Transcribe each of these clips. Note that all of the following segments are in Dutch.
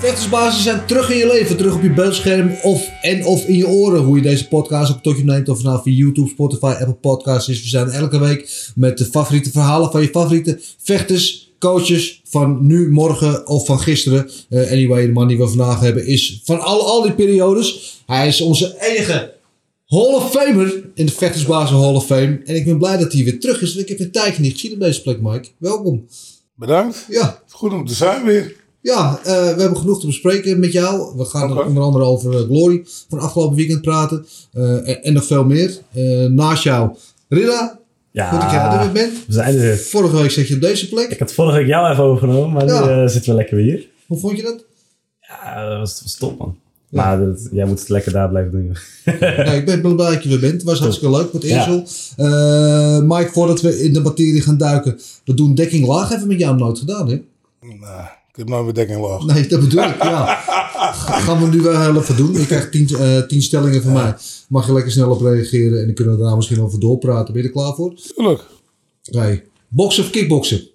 Vechtersbazen zijn terug in je leven, terug op je beeldscherm of, en of in je oren. Hoe je deze podcast ook tot je neemt, of nou via YouTube, Spotify, Apple Podcasts is. We zijn elke week met de favoriete verhalen van je favoriete vechters, coaches van nu, morgen of van gisteren. Eh, anyway, de man die we vandaag hebben is van al, al die periodes. Hij is onze enige Hall of Famer in de Vechtersbazen Hall of Fame. En ik ben blij dat hij weer terug is, want ik heb een tijdje niet gezien op deze plek, Mike. Welkom. Bedankt. Ja, Goed om te zijn weer. Ja, eh, we hebben genoeg te bespreken met jou. We gaan onder andere over eh, Glory van afgelopen weekend praten. Eh, en, en nog veel meer. Eh, naast jou, Rilla. Ja, Goed dat jij er weer bent. we zijn er. Vorige week zat je op deze plek. Ik had vorige week jou even overgenomen, maar Ja. nu eh, zitten we lekker weer hier. Hoe vond je dat? Ja, dat was, was top, man. Maar dat- jij moet het lekker daar blijven doen. nee, ik ben blij dat je er bent. Het was hartstikke leuk met Ja. Ezel. Eh, Mike, voordat we in de materie gaan duiken. We doen dekking laag. Hebben we met jou nooit gedaan, hè? Nou, ik heb nooit meer dekking laag. Nee, dat bedoel ik, ja. Gaan we nu wel heel even doen. Je krijgt tien, eh, tien stellingen van mij. Mag je lekker snel op reageren. En dan kunnen we daar misschien over doorpraten. Ben je er klaar voor? Tuurlijk. Nee. Boksen of kickboksen?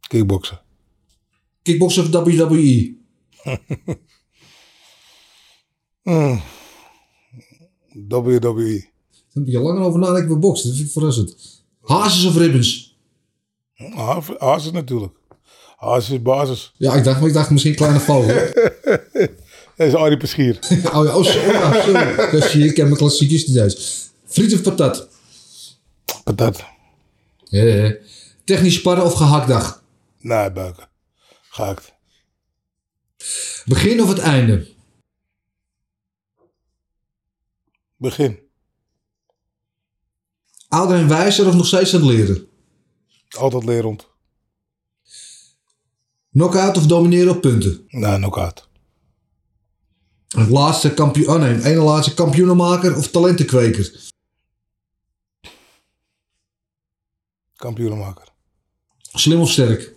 Kickboksen. Kickboksen of? WWE? WWE. Daar heb je langer over nadenken voor boksen. Dat vind ik verrassend. Hazes of ribbons? Is natuurlijk. Haas is basis. Ja, ik dacht, ik dacht misschien kleine vogel. Dat is Arie Peschier. oh ja, oh, oh sorry. Ik ken mijn klassiekers niet eens. Friet of patat? Patat. Eh, technisch sparren of gehaktdag? Nee, buiken. Gehakt. Begin of het einde? Begin. Ouder en wijzer of nog steeds aan het leren? Altijd lerend. Knockout of domineren op punten? Nee, knock-out. Het laatste kampioen... Oh nee, ene laatste kampioenenmaker of talentenkweker? Kampioenenmaker. Slim of sterk?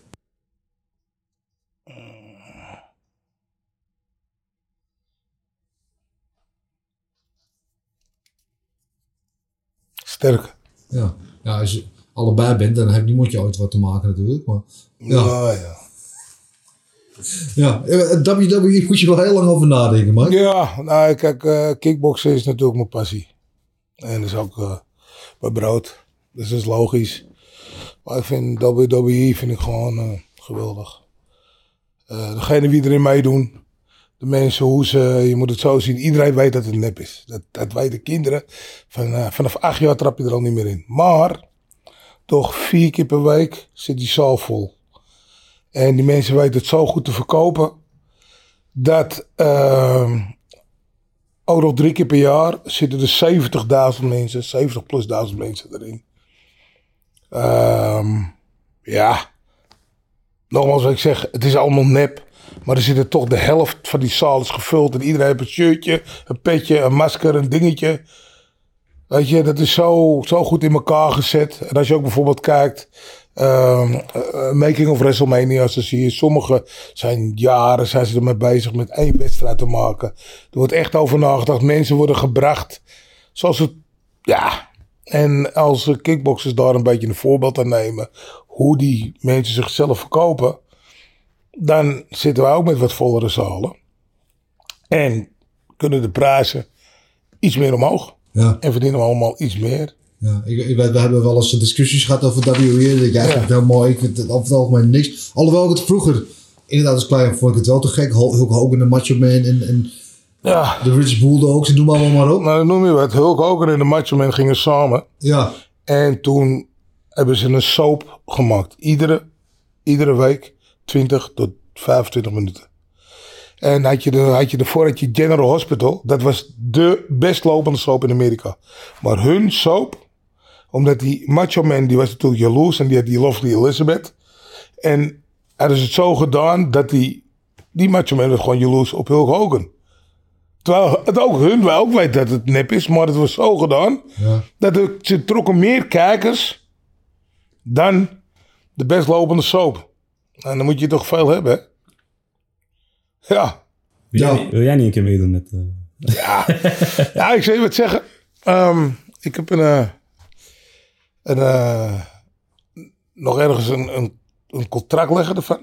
Sterk. Ja. ja, als je allebei bent, dan heeft niemand je ooit wat te maken natuurlijk. Maar Ja. Ja. ja. Ja, eh, WWE moet je wel heel lang over nadenken, man. Ja, nou kijk, eh kickboksen is natuurlijk mijn passie. En dat is ook eh, mijn brood. Dus dat is logisch. Maar ik vind WWE vind ik gewoon geweldig. Degene wie erin meedoen. De mensen, hoe ze, je moet het zo zien. Iedereen weet dat het nep is. Dat, dat weten kinderen. Van, vanaf acht jaar trap je er al niet meer in. Maar, toch vier keer per week zit die zaal vol. En die mensen weten het zo goed te verkopen. Dat ehm, ook nog drie keer per jaar zitten er 70.000 mensen, 70 plus duizend mensen erin. Ehm, ja, nogmaals wat ik zeg, het is allemaal nep. Maar er zitten toch de helft van die zaal is gevuld. En iedereen heeft een shirtje, een petje, een masker, een dingetje. Weet je, dat is zo, zo goed in elkaar gezet. En als je ook bijvoorbeeld kijkt, ehm, eh, Making of WrestleMania, dan zie je sommige zijn jaren zijn ze ermee bezig met één wedstrijd te maken. Er wordt echt over nagedacht. Mensen worden gebracht zoals het, ja. En als kickboxers daar een beetje een voorbeeld aan nemen, hoe die mensen zichzelf verkopen, dan zitten we ook met wat vollere zalen. En kunnen de prijzen iets meer omhoog. Ja. En verdienen we allemaal iets meer. Ja, ik, ik weet, we hebben wel eens discussies gehad over WWE. Dat Jij het heel mooi, ik vind het over het algemeen niks. Alhoewel ik het vroeger, inderdaad als klein, vond ik het wel te gek. Hulk Hogan en Macho Man en, en Ja, de Rich Bulldogs en noem maar allemaal maar op. nou noem je wat. Hulk Hogan en de Macho Man gingen samen. Ja, En toen hebben ze een soap gemaakt. Iedere, iedere week 20 tot 25 minuten. En had je, de, had je ervoor had je General Hospital. Dat was de best lopende soap in Amerika. Maar hun soap, omdat die Macho Man, die was natuurlijk jaloers. En die had die Lovely Elizabeth. En hadden ze het zo gedaan dat die, die Macho Man was gewoon jaloers op Hulk Hogan. Terwijl het ook hun wel ook weet dat het nep is. Maar het was zo gedaan ja. dat ze trokken meer kijkers dan de best lopende soap. En dan moet je toch veel hebben, hè? Ja. Wil, Ja. jij, wil jij niet een keer meedoen met... eh, Ja, ik zou je wat zeggen. Ehm, ik heb een, eh, een, eh, nog ergens een, een, een contract liggen ervan.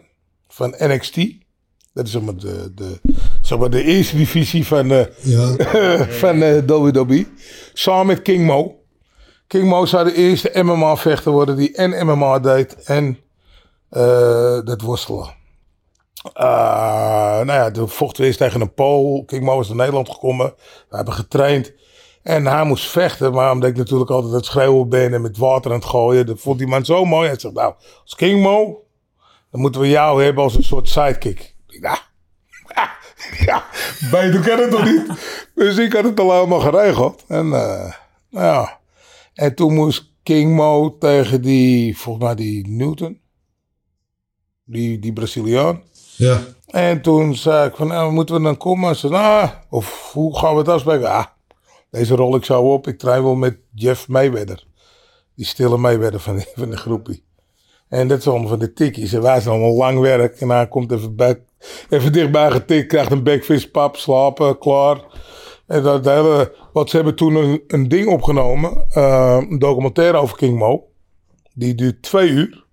Van NXT. Dat is zeg maar de, de, zeg maar de eerste divisie van, eh, Ja. van eh WWE. Samen met King Mo. King Mo zou de eerste MMA-vechter worden die en MMA deed en dat worstelen. Nou ja, toen vochten we eerst tegen een Pool. King Mo is naar Nederland gekomen. We hebben getraind. En hij moest vechten, maar omdat ik natuurlijk altijd het schreeuwen ben en met water aan het gooien, dat vond die man zo mooi. Hij zegt, nou, als King Mo, dan moeten we jou hebben als een soort sidekick. Ik dacht, ja, ja, beter kan het toch niet? Dus ik had het al helemaal geregeld. En, eh, nou ja. en toen moest King Mo tegen die, volgens mij die Newton, die, die Braziliaan. Ja. En toen zei ik van, nou, moeten we dan komen? Ze nou, of hoe gaan we het afspreken? Ah, deze rol ik zo op. Ik train wel met Jeff Mayweather. Die stille Mayweather van, van de groepie. En dat is allemaal van de tikkies. En wij zijn allemaal lang werk. En hij komt even, bij, even dichtbij getikt. Krijgt een backfist, pap, slapen, klaar. En dat hele, wat ze hebben toen een, ding opgenomen. eh, een documentaire over King Mo. Die duurt twee uur.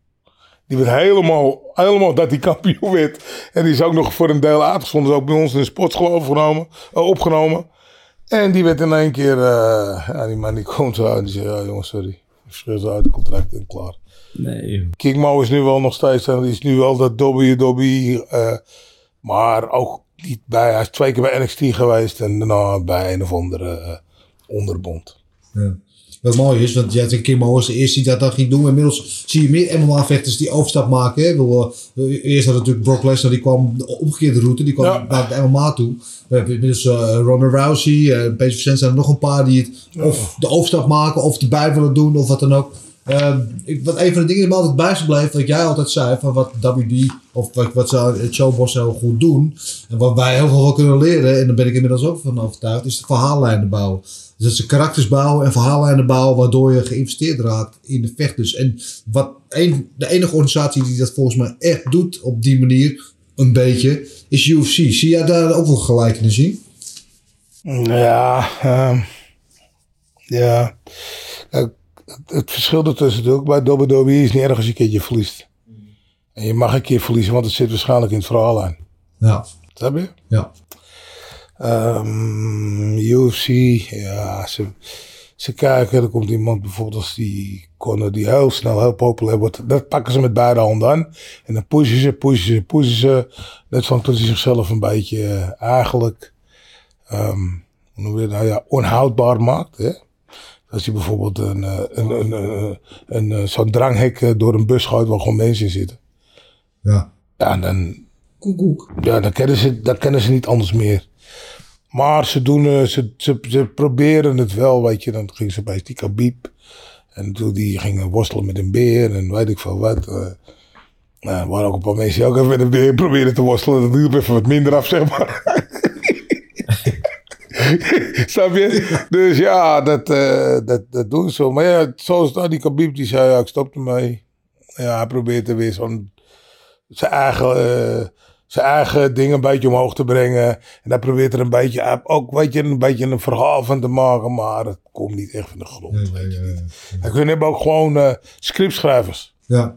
Die werd helemaal, helemaal dat hij kampioen werd. En die is ook nog voor een deel uitgezonden. Ook bij ons in de sportschool opgenomen. eh, opgenomen. En die werd in één keer... ja, die man die komt zo uit en die zegt... Ja jongens, sorry. Ik ze uit de contract en klaar. nee, King Mo is nu wel nog steeds... en Die is nu wel dat WWE... eh maar ook niet bij... Hij is twee keer bij NXT geweest. En daarna bij een of andere eh, onderbond. Ja. Wat mooi is, want jij Kim de eerste die dat dan ging doen. Inmiddels zie je meer MMA-vechters die overstap maken. Hè. Bedoel, eh, Eerst had natuurlijk Brock Lesnar, die kwam de omgekeerde route. Die kwam Ja. naar de MMA toe. We hebben inmiddels eh, Ronda Rousey, eh Peter Vicente zijn er nog een paar die het of de overstap maken of erbij willen doen of wat dan ook. Ehm, ik, wat een van de dingen die me altijd bij is gebleven, wat jij altijd zei, van wat WD of wat, wat het showboss heel goed doen. En wat wij heel veel kunnen leren, en daar ben ik inmiddels ook van overtuigd, is de verhaallijnen bouwen. Dus dat ze karakters bouwen en verhaallijnen bouwen, waardoor je geïnvesteerd raakt in de vechters. En wat een, de enige organisatie die dat volgens mij echt doet op die manier, een beetje, is UFC. Zie jij daar ook wel gelijkenis in? Ja, ehm, ja. Kijk, het, verschil ertussen natuurlijk bij WWE is niet erg als je een keertje verliest. En je mag een keer verliezen, want het zit waarschijnlijk in het verhaal aan. Ja, Snap je? ja. Ehm, UFC, ja, ze, ze kijken, er komt iemand bijvoorbeeld als die Conor die heel snel heel populair wordt. Dat pakken ze met beide handen aan. En dan pushen ze, pushen ze, pushen ze. Net van tot hij zichzelf een beetje eh, eigenlijk, ehm, hoe noem je het nou ja, onhoudbaar maakt. Hè? Als hij bijvoorbeeld een, eh, een, een, een, een, eh, zo'n dranghek eh, door een bus gooit waar gewoon mensen in zitten. ja. Ja, dan, Koek, koek. ja, dan kennen ze, dan kennen ze niet anders meer. Maar ze doen, eh, ze, ze, ze proberen het wel, weet je. Dan ging ze bij die Khabib. En toen die gingen worstelen met een beer en weet ik veel wat. eh. nou, er waren ook een paar mensen die ook even met een beer probeerden te worstelen. Dat hielp even wat minder af, zeg maar. Snap je? Dus ja, dat, eh, dat, dat doen ze. Maar ja, zoals nou, die Khabib, die zei, ja, ik stop ermee. Ja, hij probeert er weer zo'n zijn eigen, eh, zijn eigen dingen een beetje omhoog te brengen. En daar probeert er een beetje, hij ook weet je, een beetje een verhaal van te maken, maar het komt niet echt van de grond. Nee, nee, nee. En we hebben ook gewoon eh, scriptschrijvers. Ja,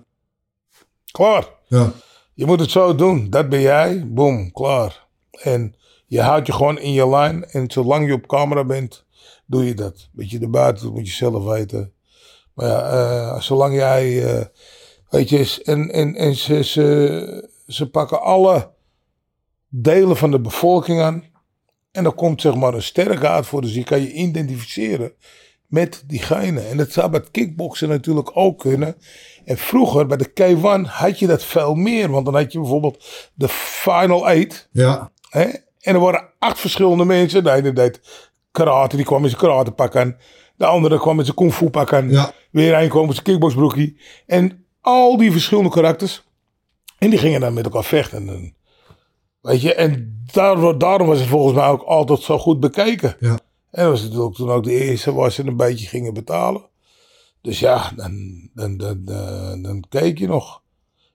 Klaar. ja. Je moet het zo doen. Dat ben jij. Boom, klaar. En je houdt je gewoon in je lijn. En zolang je op camera bent, doe je dat. Weet je, erbuiten dat moet je zelf weten. Maar ja, eh, zolang jij, eh, weet je, en, en, en ze, ze, ze pakken alle delen van de bevolking aan. En dan komt zeg maar een sterke uit voor. Dus je kan je identificeren met diegene. En dat zou bij het kickboksen natuurlijk ook kunnen. En vroeger bij de K1 had je dat veel meer. Want dan had je bijvoorbeeld de Final Eight. Ja, Hè? En er waren acht verschillende mensen. De ene deed karate, die kwam met zijn karate pak aan. De andere kwam met zijn kung fu pak aan. Ja. Weer een kwam met zijn kickboxbroekie. En al die verschillende karakters. En die gingen dan met elkaar vechten. En, weet je, en daardoor, daarom was het volgens mij ook altijd zo goed bekeken. ja. En dat was natuurlijk toen ook de eerste waar ze een beetje gingen betalen. Dus ja, dan, dan, dan, dan, dan keek je nog.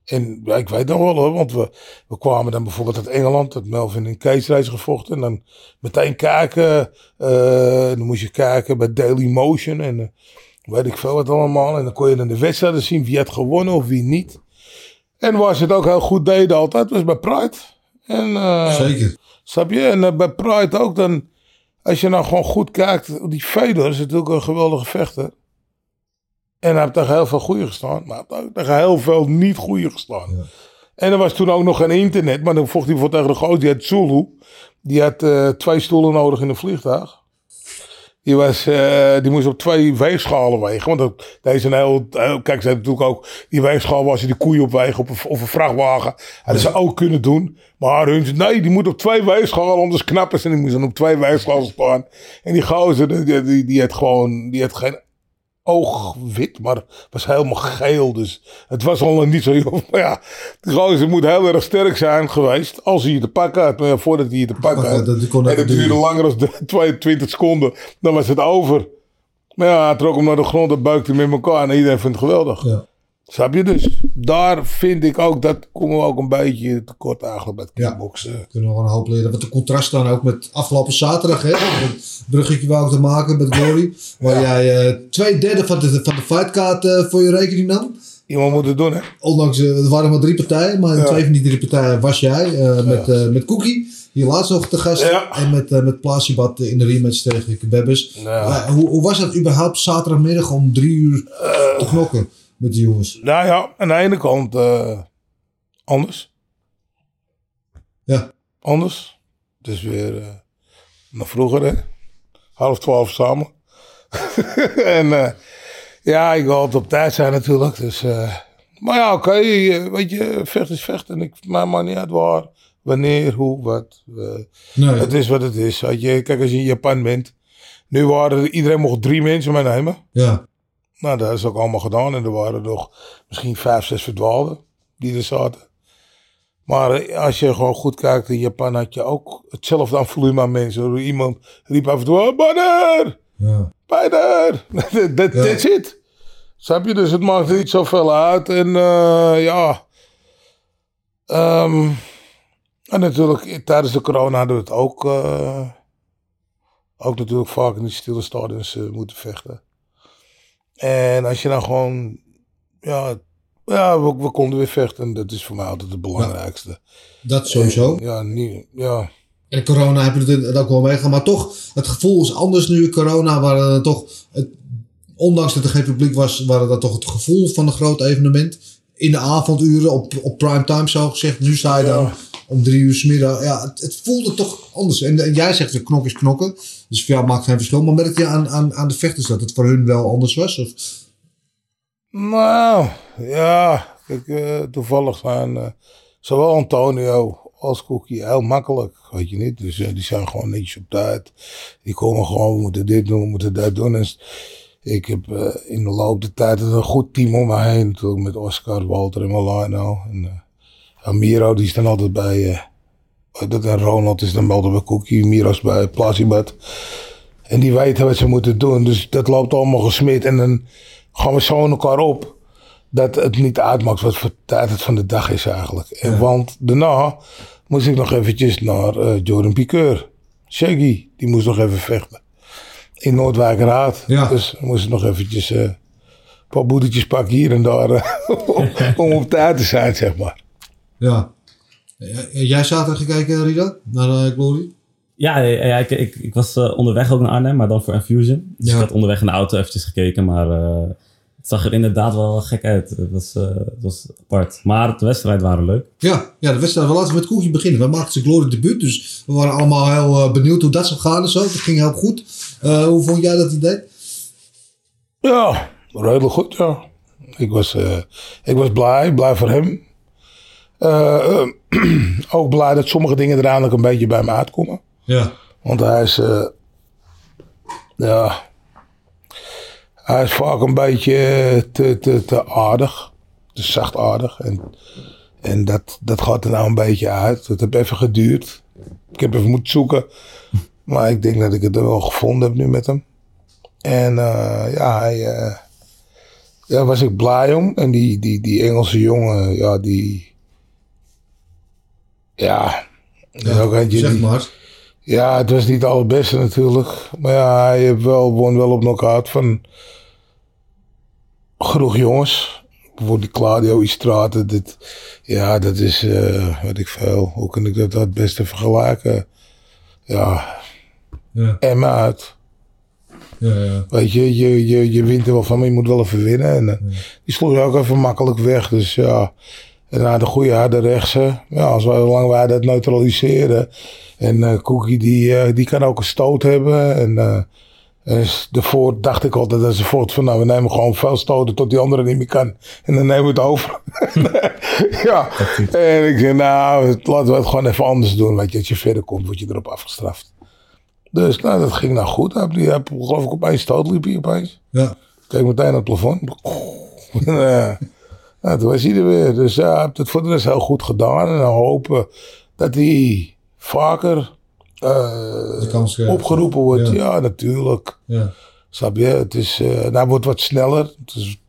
En ja, ik weet nog wel hoor, want we, we kwamen dan bijvoorbeeld uit Engeland, dat Melvin in Kees reis gevochten. En dan meteen kijken, eh, dan moest je kijken bij Daily Motion en eh, weet ik veel wat allemaal. En dan kon je dan de wedstrijden zien wie had gewonnen of wie niet. En waar ze het ook heel goed deden altijd, was bij Pride. En, eh, Zeker. Snap je? En bij Pride ook dan, als je nou gewoon goed kijkt, die Fedor is natuurlijk een geweldige vechter. En hij heeft tegen heel veel goede gestaan, maar hij heeft ook tegen heel veel niet goede gestaan. En er was toen ook nog geen internet, maar dan vocht hij voor tegen de goot, die had Zulu. Die had eh, twee stoelen nodig in een vliegtuig. Die, was, eh, die moest op twee weegschalen wegen. Want dat, deze een heel, heel- Kijk, ze hebben natuurlijk ook. Die weegschaal was je die koeien opwegen op een, of een vrachtwagen. Hadden ze ook kunnen doen. Maar hun nee, die moet op twee weegschalen. Anders knappen ze. En die moest dan op twee weegschalen staan. En die gozer, die, die, die had gewoon. Die had geen oogwit, maar was helemaal geel. Dus het was al niet zo jong. Maar ja, gozer moet heel erg sterk zijn geweest. Als hij je te pakken had. Maar ja, voordat hij je te pakken Ja, had. dat- dat en het duurde langer dan 22 seconden. Dan was het over. Maar ja, hij trok hem naar de grond en buikte hem in elkaar. En iedereen vindt het geweldig. Ja. Snap je? Dus daar vind ik ook, dat komen we ook een beetje tekort eigenlijk Ja. kickboksen. Kunnen we gewoon een hoop leren. Wat de contrast dan ook met afgelopen zaterdag. Hè? Het bruggetje wou ik te maken met Glory. Waar jij eh, twee derde van de, van de fightcard eh, voor je rekening nam. Iemand moet het doen, hè? Ondanks, eh, er waren maar drie partijen. Maar in Ja. twee van die drie partijen was jij. met, met Cookie. Hier laatst nog te gast. Ja. En met, uh, met Plasibat in de rematch tegen. Ja. Eh, hoe, hoe was dat überhaupt zaterdagmiddag om drie uur te knokken met jongens? Nou ja, aan de ene kant eh, anders. Ja. Anders. Dus weer eh naar vroeger, hè? Half twaalf samen. en eh, ja, ik wil altijd op tijd zijn natuurlijk. Dus, maar ja, oké. weet je, vecht is vecht. En ik maakt maar niet uit waar, wanneer, hoe, wat. Nee. Het is wat het is. Weet je. Kijk, als je in Japan bent. Nu waren er, iedereen mocht drie mensen meenemen. Ja. Nou, dat is ook allemaal gedaan. En er waren nog misschien vijf, zes verdwaalden die er zaten. Maar eh, als je gewoon goed kijkt, in Japan had je ook hetzelfde aan volume aan mensen. Iemand riep af en toe, oh, Banner! Ja. Banner! Dat Ja. That's it. Snap je? Dus het maakt niet zoveel uit. En eh, ja... Ehm, en natuurlijk, tijdens de corona hadden we het ook... eh, ook natuurlijk vaak in die stille stadions eh, moeten vechten. En als je nou gewoon... Ja, ja we, we konden weer vechten. En dat is voor mij altijd het belangrijkste. Dat sowieso. Ja, niet, ja. En corona heb je het ook wel meegaan. Maar toch, het gevoel is anders nu. Corona, waar eh, toch, het, ondanks dat er geen publiek was, waren dat toch het gevoel van een groot evenement. In de avonduren, op, op prime time zo gezegd. Nu sta je dan Ja. Om drie uur 's. Ja, het, het voelde toch anders. En, en jij zegt, de knok is knokken. Dus jou maakt geen verschil. Maar merk je aan, aan, aan de vechters dat het voor hun wel anders was? Of? Nou, ja. Kijk, eh, toevallig zijn eh, zowel Antonio als Cookie heel makkelijk. Weet je niet. Dus eh, die zijn gewoon netjes op tijd. Die komen gewoon, we moeten dit doen, we moeten dat doen. En ik heb in de loop der tijd een goed team om me heen. Natuurlijk met Oscar, Walter en Milano. En Amiro, die is dan altijd bij... eh, dat en Ronald is dan altijd bij Cookie. Miro's bij Plasibat. En die weten wat ze moeten doen. Dus dat loopt allemaal gesmeed. En dan gaan we zo in elkaar op. Dat het niet uitmaakt wat voor tijd het van de dag is eigenlijk. En want daarna moest ik nog eventjes naar eh, Jordan Piqueur. Shaggy, die moest nog even vechten. In Noordwijkerraad. Ja. Dus we moesten nog eventjes eh, een paar boetetjes pakken hier en daar. om- om op tijd te zijn, zeg maar. Ja. Jij zaterdag gekeken, Rida? Naar eh, Glory? Ja, ja, ja, ik, ik, ik was eh, onderweg ook naar Arnhem, maar dan voor Infusion. Dus Ja. ik had onderweg in de auto eventjes gekeken, maar eh, het zag er inderdaad wel gek uit. Het was, eh, het was apart. Maar de wedstrijden waren leuk. Ja, ja, de wedstrijd. We laten met Koekje beginnen. We maakten zijn Glory debuut. Dus we waren allemaal heel benieuwd hoe dat zou gaan en zo. Het ging heel goed. Eh, hoe vond jij dat het deed? Ja, redelijk goed, ja. Ik was, eh, ik was blij, blij voor hem. Eh, eh, ook blij dat sommige dingen er eindelijk een beetje bij me uitkomen. Ja. Want hij is, eh, ja, hij is vaak een beetje te, te, te aardig. Te zachtaardig. En, en dat, dat gaat er nou een beetje uit. Het heeft even geduurd. Ik heb even moeten zoeken. Maar ik denk dat ik het er wel gevonden heb nu met hem. En ja, hij, eh, Ja, was ik blij om. En die, die, die Engelse jongen, ja, die... Ja, ja ook eentje zeg die- maar. Ja, het was niet het allerbeste natuurlijk. Maar ja, hij heeft wel, won wel op knock-out van genoeg jongens. Bijvoorbeeld die Claudio Istrate. Dit, ja, dat is, eh weet ik veel. Hoe kan ik dat dat het beste vergelijken? Ja, Ja, Emma uit. ja, ja. Weet je, je, je, je wint er wel van, maar je moet wel even winnen. En eh, die sloeg je ook even makkelijk weg. Dus ja, en na de goede harde rechtse. Ja, als wij, lang wij dat neutraliseren. En eh Cookie, die, eh, die kan ook een stoot hebben. En eh en s- daarvoor dacht ik altijd dat ze voort van, nou, we nemen gewoon veel stoten tot die andere niet meer kan. En dan nemen we het over. ja, en ik zei, nou, laten we het gewoon even anders doen. Weet je, als je verder komt, word je erop afgestraft. Dus nou, dat ging nou goed. Heeft, hij heeft, geloof ik op één stoot liep hij opeens. ja. Kijk meteen naar het plafond. En, eh, nou, toen was hij er weer. Dus hij heeft het voor de rest heel goed gedaan. En dan hopen dat hij vaker eh, De opgeroepen wordt. Ja. Ja, natuurlijk. ja. Snap je? Het is, eh, nou, hij wordt wat sneller. Het is,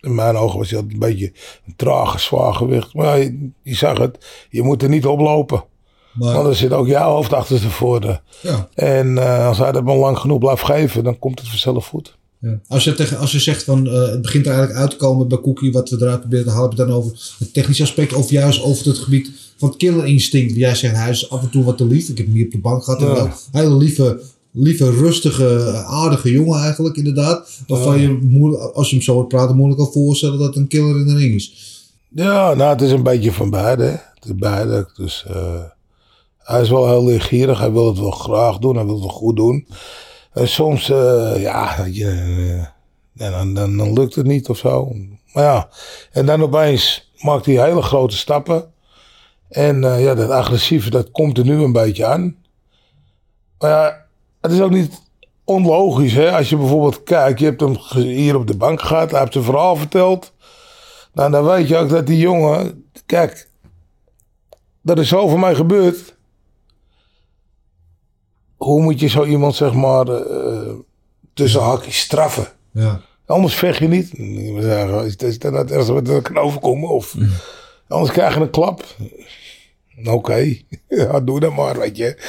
in mijn ogen was hij altijd een beetje een trage zwaargewicht. Maar ja, je, je zag het. Je moet er niet oplopen. Maar, Want er zit ook jouw hoofd achter tevoren. Nou. ja. En eh, als hij dat maar lang genoeg blijft geven, dan komt het vanzelf goed. Ja. Als, je tegen, als je zegt van eh, het begint er eigenlijk uit te komen bij Cookie, wat we eruit proberen te halen, heb je het dan over het technische aspect of juist over het gebied van het killer instinct. Jij zegt hij is af en toe wat te lief. Ik heb hem hier op de bank gehad. Ja. en wel Een hele lieve, lieve, rustige, aardige jongen eigenlijk inderdaad. Waarvan je moeilijk, als je hem zo hoort praten moeilijk kan voorstellen dat het een killer in de ring is. Ja, nou, het is een beetje van beide. Het is beide. Dus eh, hij is wel heel leergierig. Hij wil het wel graag doen. Hij wil het wel goed doen. En soms, eh, ja, je, eh, dan, dan, dan lukt het niet of zo. Maar ja, en dan opeens maakt hij hele grote stappen. En eh, ja, dat agressieve, dat komt er nu een beetje aan. Maar ja, het is ook niet onlogisch, hè. Als je bijvoorbeeld kijkt, je hebt hem hier op de bank gehad. Hij heeft zijn verhaal verteld. Nou, dan weet je ook dat die jongen... Kijk, dat is zo voor mij gebeurd. Hoe moet je zo iemand, zeg maar, eh, tussen hakjes straffen? Ja. Anders vecht je niet. Is dat het ergste wat er kan overkomen? Of anders krijg je een klap. Oké, ja, doe dat maar, weet je.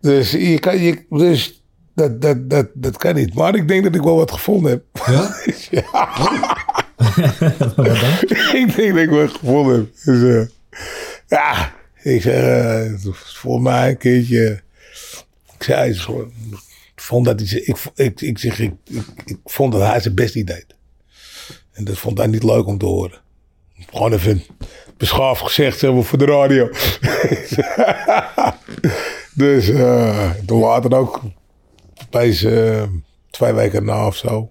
Dus, je kan, je, dus dat, dat, dat, dat kan niet. Maar ik denk dat ik wel wat gevonden heb. Ja? ik denk dat ik wat gevonden heb. Dus, eh, ja, ik zeg, eh, voor mij een keertje. Ik zei, het ik vond dat hij, ik, ik, ik, zeg, ik, ik, ik vond dat hij zijn best niet deed. En dat vond hij niet leuk om te horen. Gewoon even beschaafd gezegd, zeg maar, voor de radio. dus eh toen later ook, opeens eh, twee weken na of zo.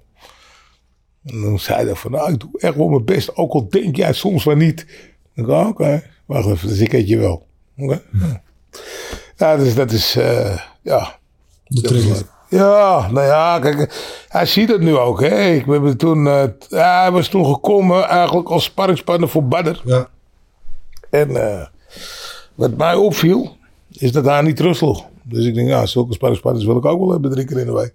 En dan zei hij van, nou, ik doe echt wel mijn best, ook al denk jij soms wel niet. Dacht, oké, wacht even, dus ik weet je wel. Oké. Ja. Ja, dus dat is, eh, ja. De trigger. Ja, nou ja, kijk, hij ziet het nu ook, hè. Ik ben toen, eh, ja, hij was toen gekomen eigenlijk als sparringspartner voor Badder. Ja. En eh, wat mij opviel, is dat hij niet terugsloeg. Dus ik denk, ja, zulke sparringspartners wil ik ook wel hebben drie keer in de week.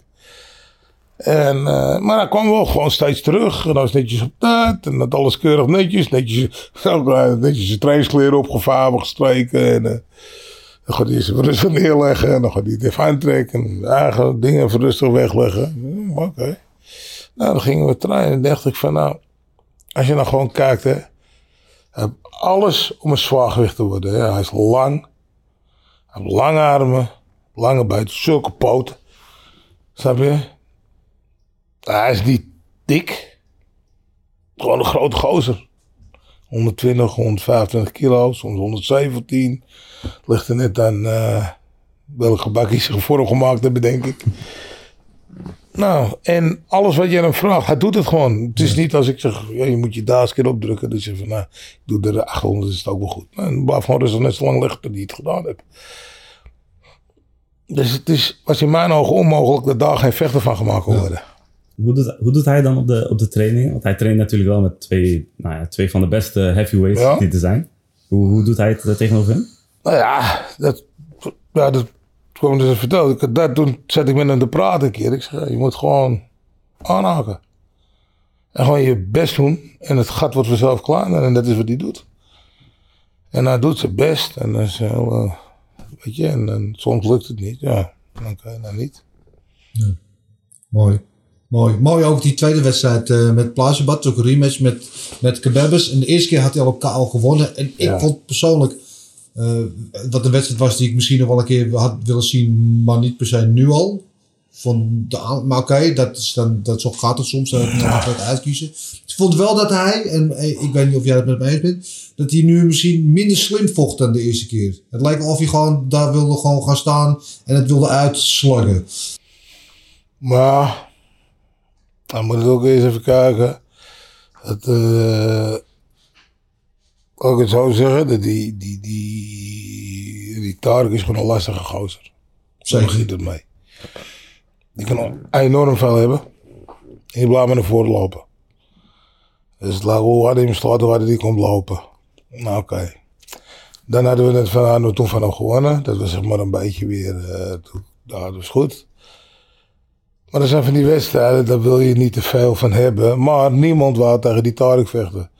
En, eh, maar hij kwam wel gewoon steeds terug. En hij was netjes op tijd. En dat alles keurig netjes. Netjes, netjes zijn trainingskleren opgevouwen, gestreken. En, dan gaat hij even rustig neerleggen. En dan gaat hij het even aantrekken. En eigen dingen rustig wegleggen. Hm, Oké. Nou, dan gingen we trainen. En dacht ik van, nou, als je nou gewoon kijkt, hè. Alles om een zwaargewicht te worden. Hij is lang. Hij heeft lange armen. Lange buiten. Zulke poten. Snap je? Hij is niet dik. Gewoon een grote gozer. 120, 125 kilo, soms 117. Ligt er net aan eh welke ze voor hem gemaakt hebben, denk ik. Nou, en alles wat je hem vraagt, hij doet het gewoon. Het is niet als ik zeg, ja, je moet je daar eens een keer opdrukken. Dus je van, nou, ik doe er 800, is het ook wel goed. Nou, blijf gewoon rustig net zo lang liggen hij het gedaan hebt. Dus het is, was in mijn ogen onmogelijk dat daar geen vechter van gemaakt kon worden. Hoe doet, hoe doet hij dan op de, op de training? Want hij traint natuurlijk wel met twee, nou ja, twee van de beste heavyweights die er zijn. Hoe, hoe doet hij het eh, tegenover hem? Nou ja, dat, ja, dat kwam dus verteld. Dat, toen zat ik met hem te praten een keer. Ik zei, je moet gewoon aanhaken. En gewoon je best doen. En het gat wordt vanzelf klaar. En dat is wat hij doet. En hij doet zijn best. En dat is heel, eh, weet je, en, dan soms lukt het niet. Ja, oké, nou niet. Mooi. Mooi. Mooi ook die tweede wedstrijd eh, met Plazenbad. Ook een rematch met, met Kebabes. En de eerste keer had hij al elkaar al gewonnen. En ik Ja. vond persoonlijk... eh wat een wedstrijd was die ik misschien nog wel een keer had willen zien. Maar niet per se nu al. Van de, maar oké, dat, dan, dat zo gaat het soms. Dat je nog wat uitkiezen. Ik vond wel dat hij, en eh, ik weet niet of jij het met me eens bent, dat hij nu misschien minder slim vocht dan de eerste keer. Het lijkt alsof hij gewoon daar wilde gewoon gaan staan en het wilde uitslaggen. Maar dan moet ik ook eens even kijken. Dat, eh ook het zo zeggen, dat die, die, die, die Tarek is gewoon een lastige gozer. Zo giet het mee. Die kan enorm veel hebben. En je blijft maar naar voren lopen. Dus het lag hoe hij hem hoe harder hij komt lopen. Nou, oké. Dan hadden we het van, hadden we toen van hem gewonnen. Dat was zeg maar een beetje weer, toen, ja, dat was goed. Maar er zijn van die wedstrijden, daar wil je niet te veel van hebben. Maar niemand wou tegen die Tarek vechten.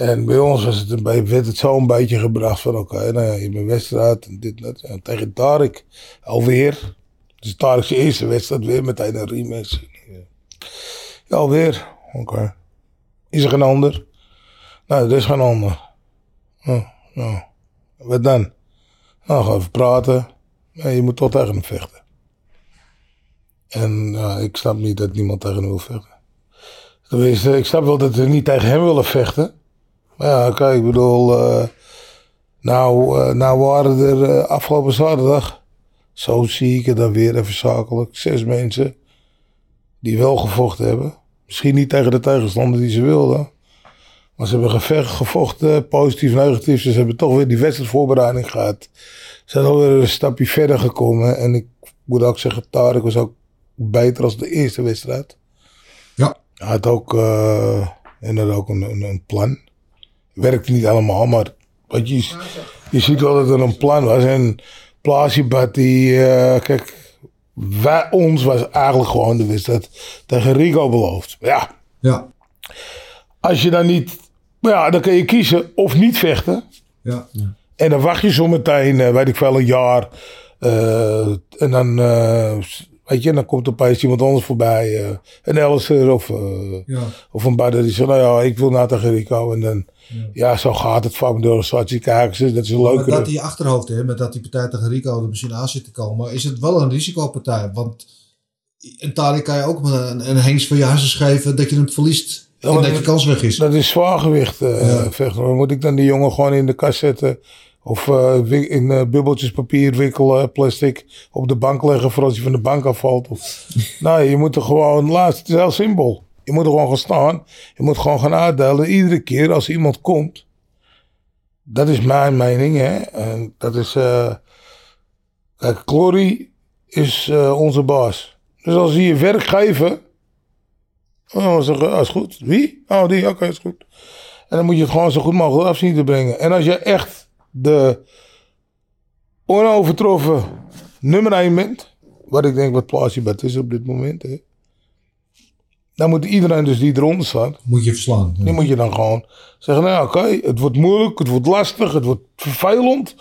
En bij ons was het een werd het zo een beetje gebracht van oké, nou ja, je een wedstrijd en dit en dat. En tegen Tarek alweer. Dus Tarek's eerste wedstrijd weer meteen een rematch. Ja, alweer. Oké. Is er geen ander? Nee, er is geen ander. Oh, nou, wat dan? Nou, gaan even praten. Nee, je moet toch tegen hem vechten. En ik snap niet dat niemand tegen hem wil vechten. Tenminste, ik snap wel dat ze niet tegen hem willen vechten. Maar ja, kijk, ik bedoel... eh, nou, eh, nou waren er eh, afgelopen zaterdag... Zo zie ik het dan weer even zakelijk. Zes mensen die wel gevochten hebben. Misschien niet tegen de tegenstander die ze wilden. Maar ze hebben gevecht, gevochten, positief, negatief. Ze hebben toch weer die wedstrijdvoorbereiding gehad. Ze zijn alweer een stapje verder gekomen. En ik moet ook zeggen, Tarek was ook beter als de eerste wedstrijd. Ja. Hij had ook, inderdaad ook een, een, een plan. Werkte niet allemaal, maar wat je, je ziet wel dat er een plan was. En Plasibat, die, eh, kijk, wij, ons was eigenlijk gewoon de wedstrijd tegen Rico beloofd. Ja, Ja, als je dan niet, ja, dan kun je kiezen of niet vechten. ja. En dan wacht je zo meteen, eh, weet ik veel, een jaar. Eh, en dan, weet je, dan komt er opeens iemand anders voorbij. eh, een Elliser of, eh, ja. of een Badder die zegt, nou ja, ik wil naar tegen Rico. En dan, ja, zo gaat het vaak de organisatie. ze, dat is een Maar leuke. dat die achterhoofd, hè, met dat die partij tegen Rico er misschien aan zit te komen, is het wel een risicopartij? Want in Tali kan je ook een, een hengst van je hartjes geven dat je hem verliest Ja, en dat je kans weg is. Dat is zwaargewicht eh Ja. vechten. Moet ik dan die jongen gewoon in de kast zetten? Of eh, in eh, bubbeltjes papier wikkelen, plastic, op de bank leggen voor als hij van de bank afvalt? Of... nee, je moet er gewoon, laatst, het is heel simpel. Je moet er gewoon gaan staan. Je moet gewoon gaan uitdelen. Iedere keer als iemand komt. Dat is mijn mening, hè. En dat is, eh kijk, Glory is onze baas. Dus als hij je werk geven, Oh, we, ah, is goed. Wie? Oh, die, oké, is goed. En dan moet je het gewoon zo goed mogelijk af zien te brengen. En als je echt de onovertroffen nummer 1 bent, wat ik denk wat Plaatsje Bed is op dit moment, hè, dan moet iedereen dus die eronder staat, Moet je verslaan. Ja. die moet je dan gewoon zeggen, nou oké, het wordt moeilijk, het wordt lastig, het wordt vervelend.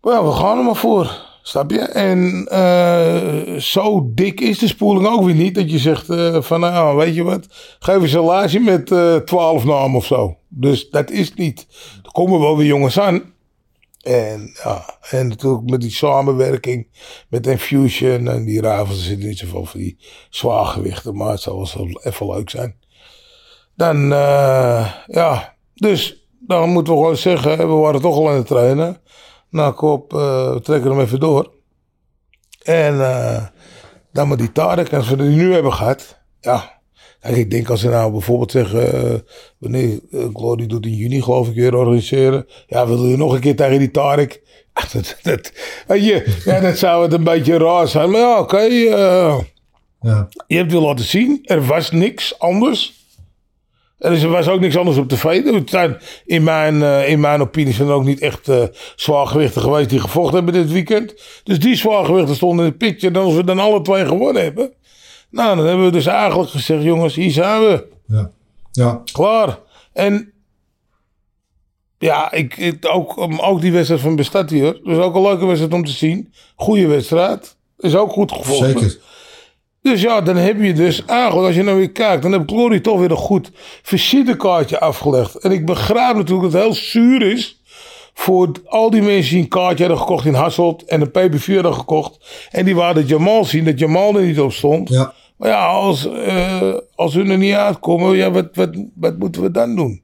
Maar ja, we gaan er maar voor. Snap je? En eh, zo dik is de spoeling ook weer niet dat je zegt eh, van nou weet je wat, geef eens een lijstje met eh 12 namen of zo. Dus dat is niet. Er komen wel weer jongens aan. En ja, en natuurlijk met die samenwerking met Infusion en die Ravens zitten niet zoveel van die zwaargewichten, maar het zou wel even leuk zijn. Dan, ja, dus dan moeten we gewoon zeggen, we waren toch al aan het trainen. Nou, kop, eh, we trekken hem even door. En eh, dan met die Tarek, en als we die nu hebben gehad, ja. Kijk, ik denk als ze nou bijvoorbeeld zeggen, eh, wanneer Glory doet in juni geloof ik weer organiseren. Ja, wil je nog een keer tegen die Tarek? Ach, dat, dat, weet je, ja, dat zou het een beetje raar zijn. Maar ja, oké, Ja. je hebt het laten zien. Er was niks anders. Er is- er was ook niks anders op tv. Het zijn in mijn, eh, in mijn opinie zijn er ook niet echt eh zwaargewichten geweest die gevochten hebben dit weekend. Dus die zwaargewichten stonden in de picture. En als we dan alle twee gewonnen hebben. Nou, dan hebben we dus eigenlijk gezegd, jongens, hier zijn we. Ja. Ja. Klaar. En ja, ik, ik- ook, ook die wedstrijd van Bestad hier. Dus ook een leuke wedstrijd om te zien. Goede wedstrijd. Is ook goed gevonden. Zeker. Dus ja, dan heb je dus eigenlijk, als je nou weer kijkt, dan heb Glory toch weer een goed visitekaartje afgelegd. En ik begrijp natuurlijk dat het heel zuur is voor al die mensen die een kaartje hadden gekocht in Hasselt en een pay-per-view hadden gekocht. En die waren Jamal zien, dat Jamal er niet op stond. Ja. Maar ja, als, eh, als hun er niet uitkomen, ja, wat, wat, wat moeten we dan doen?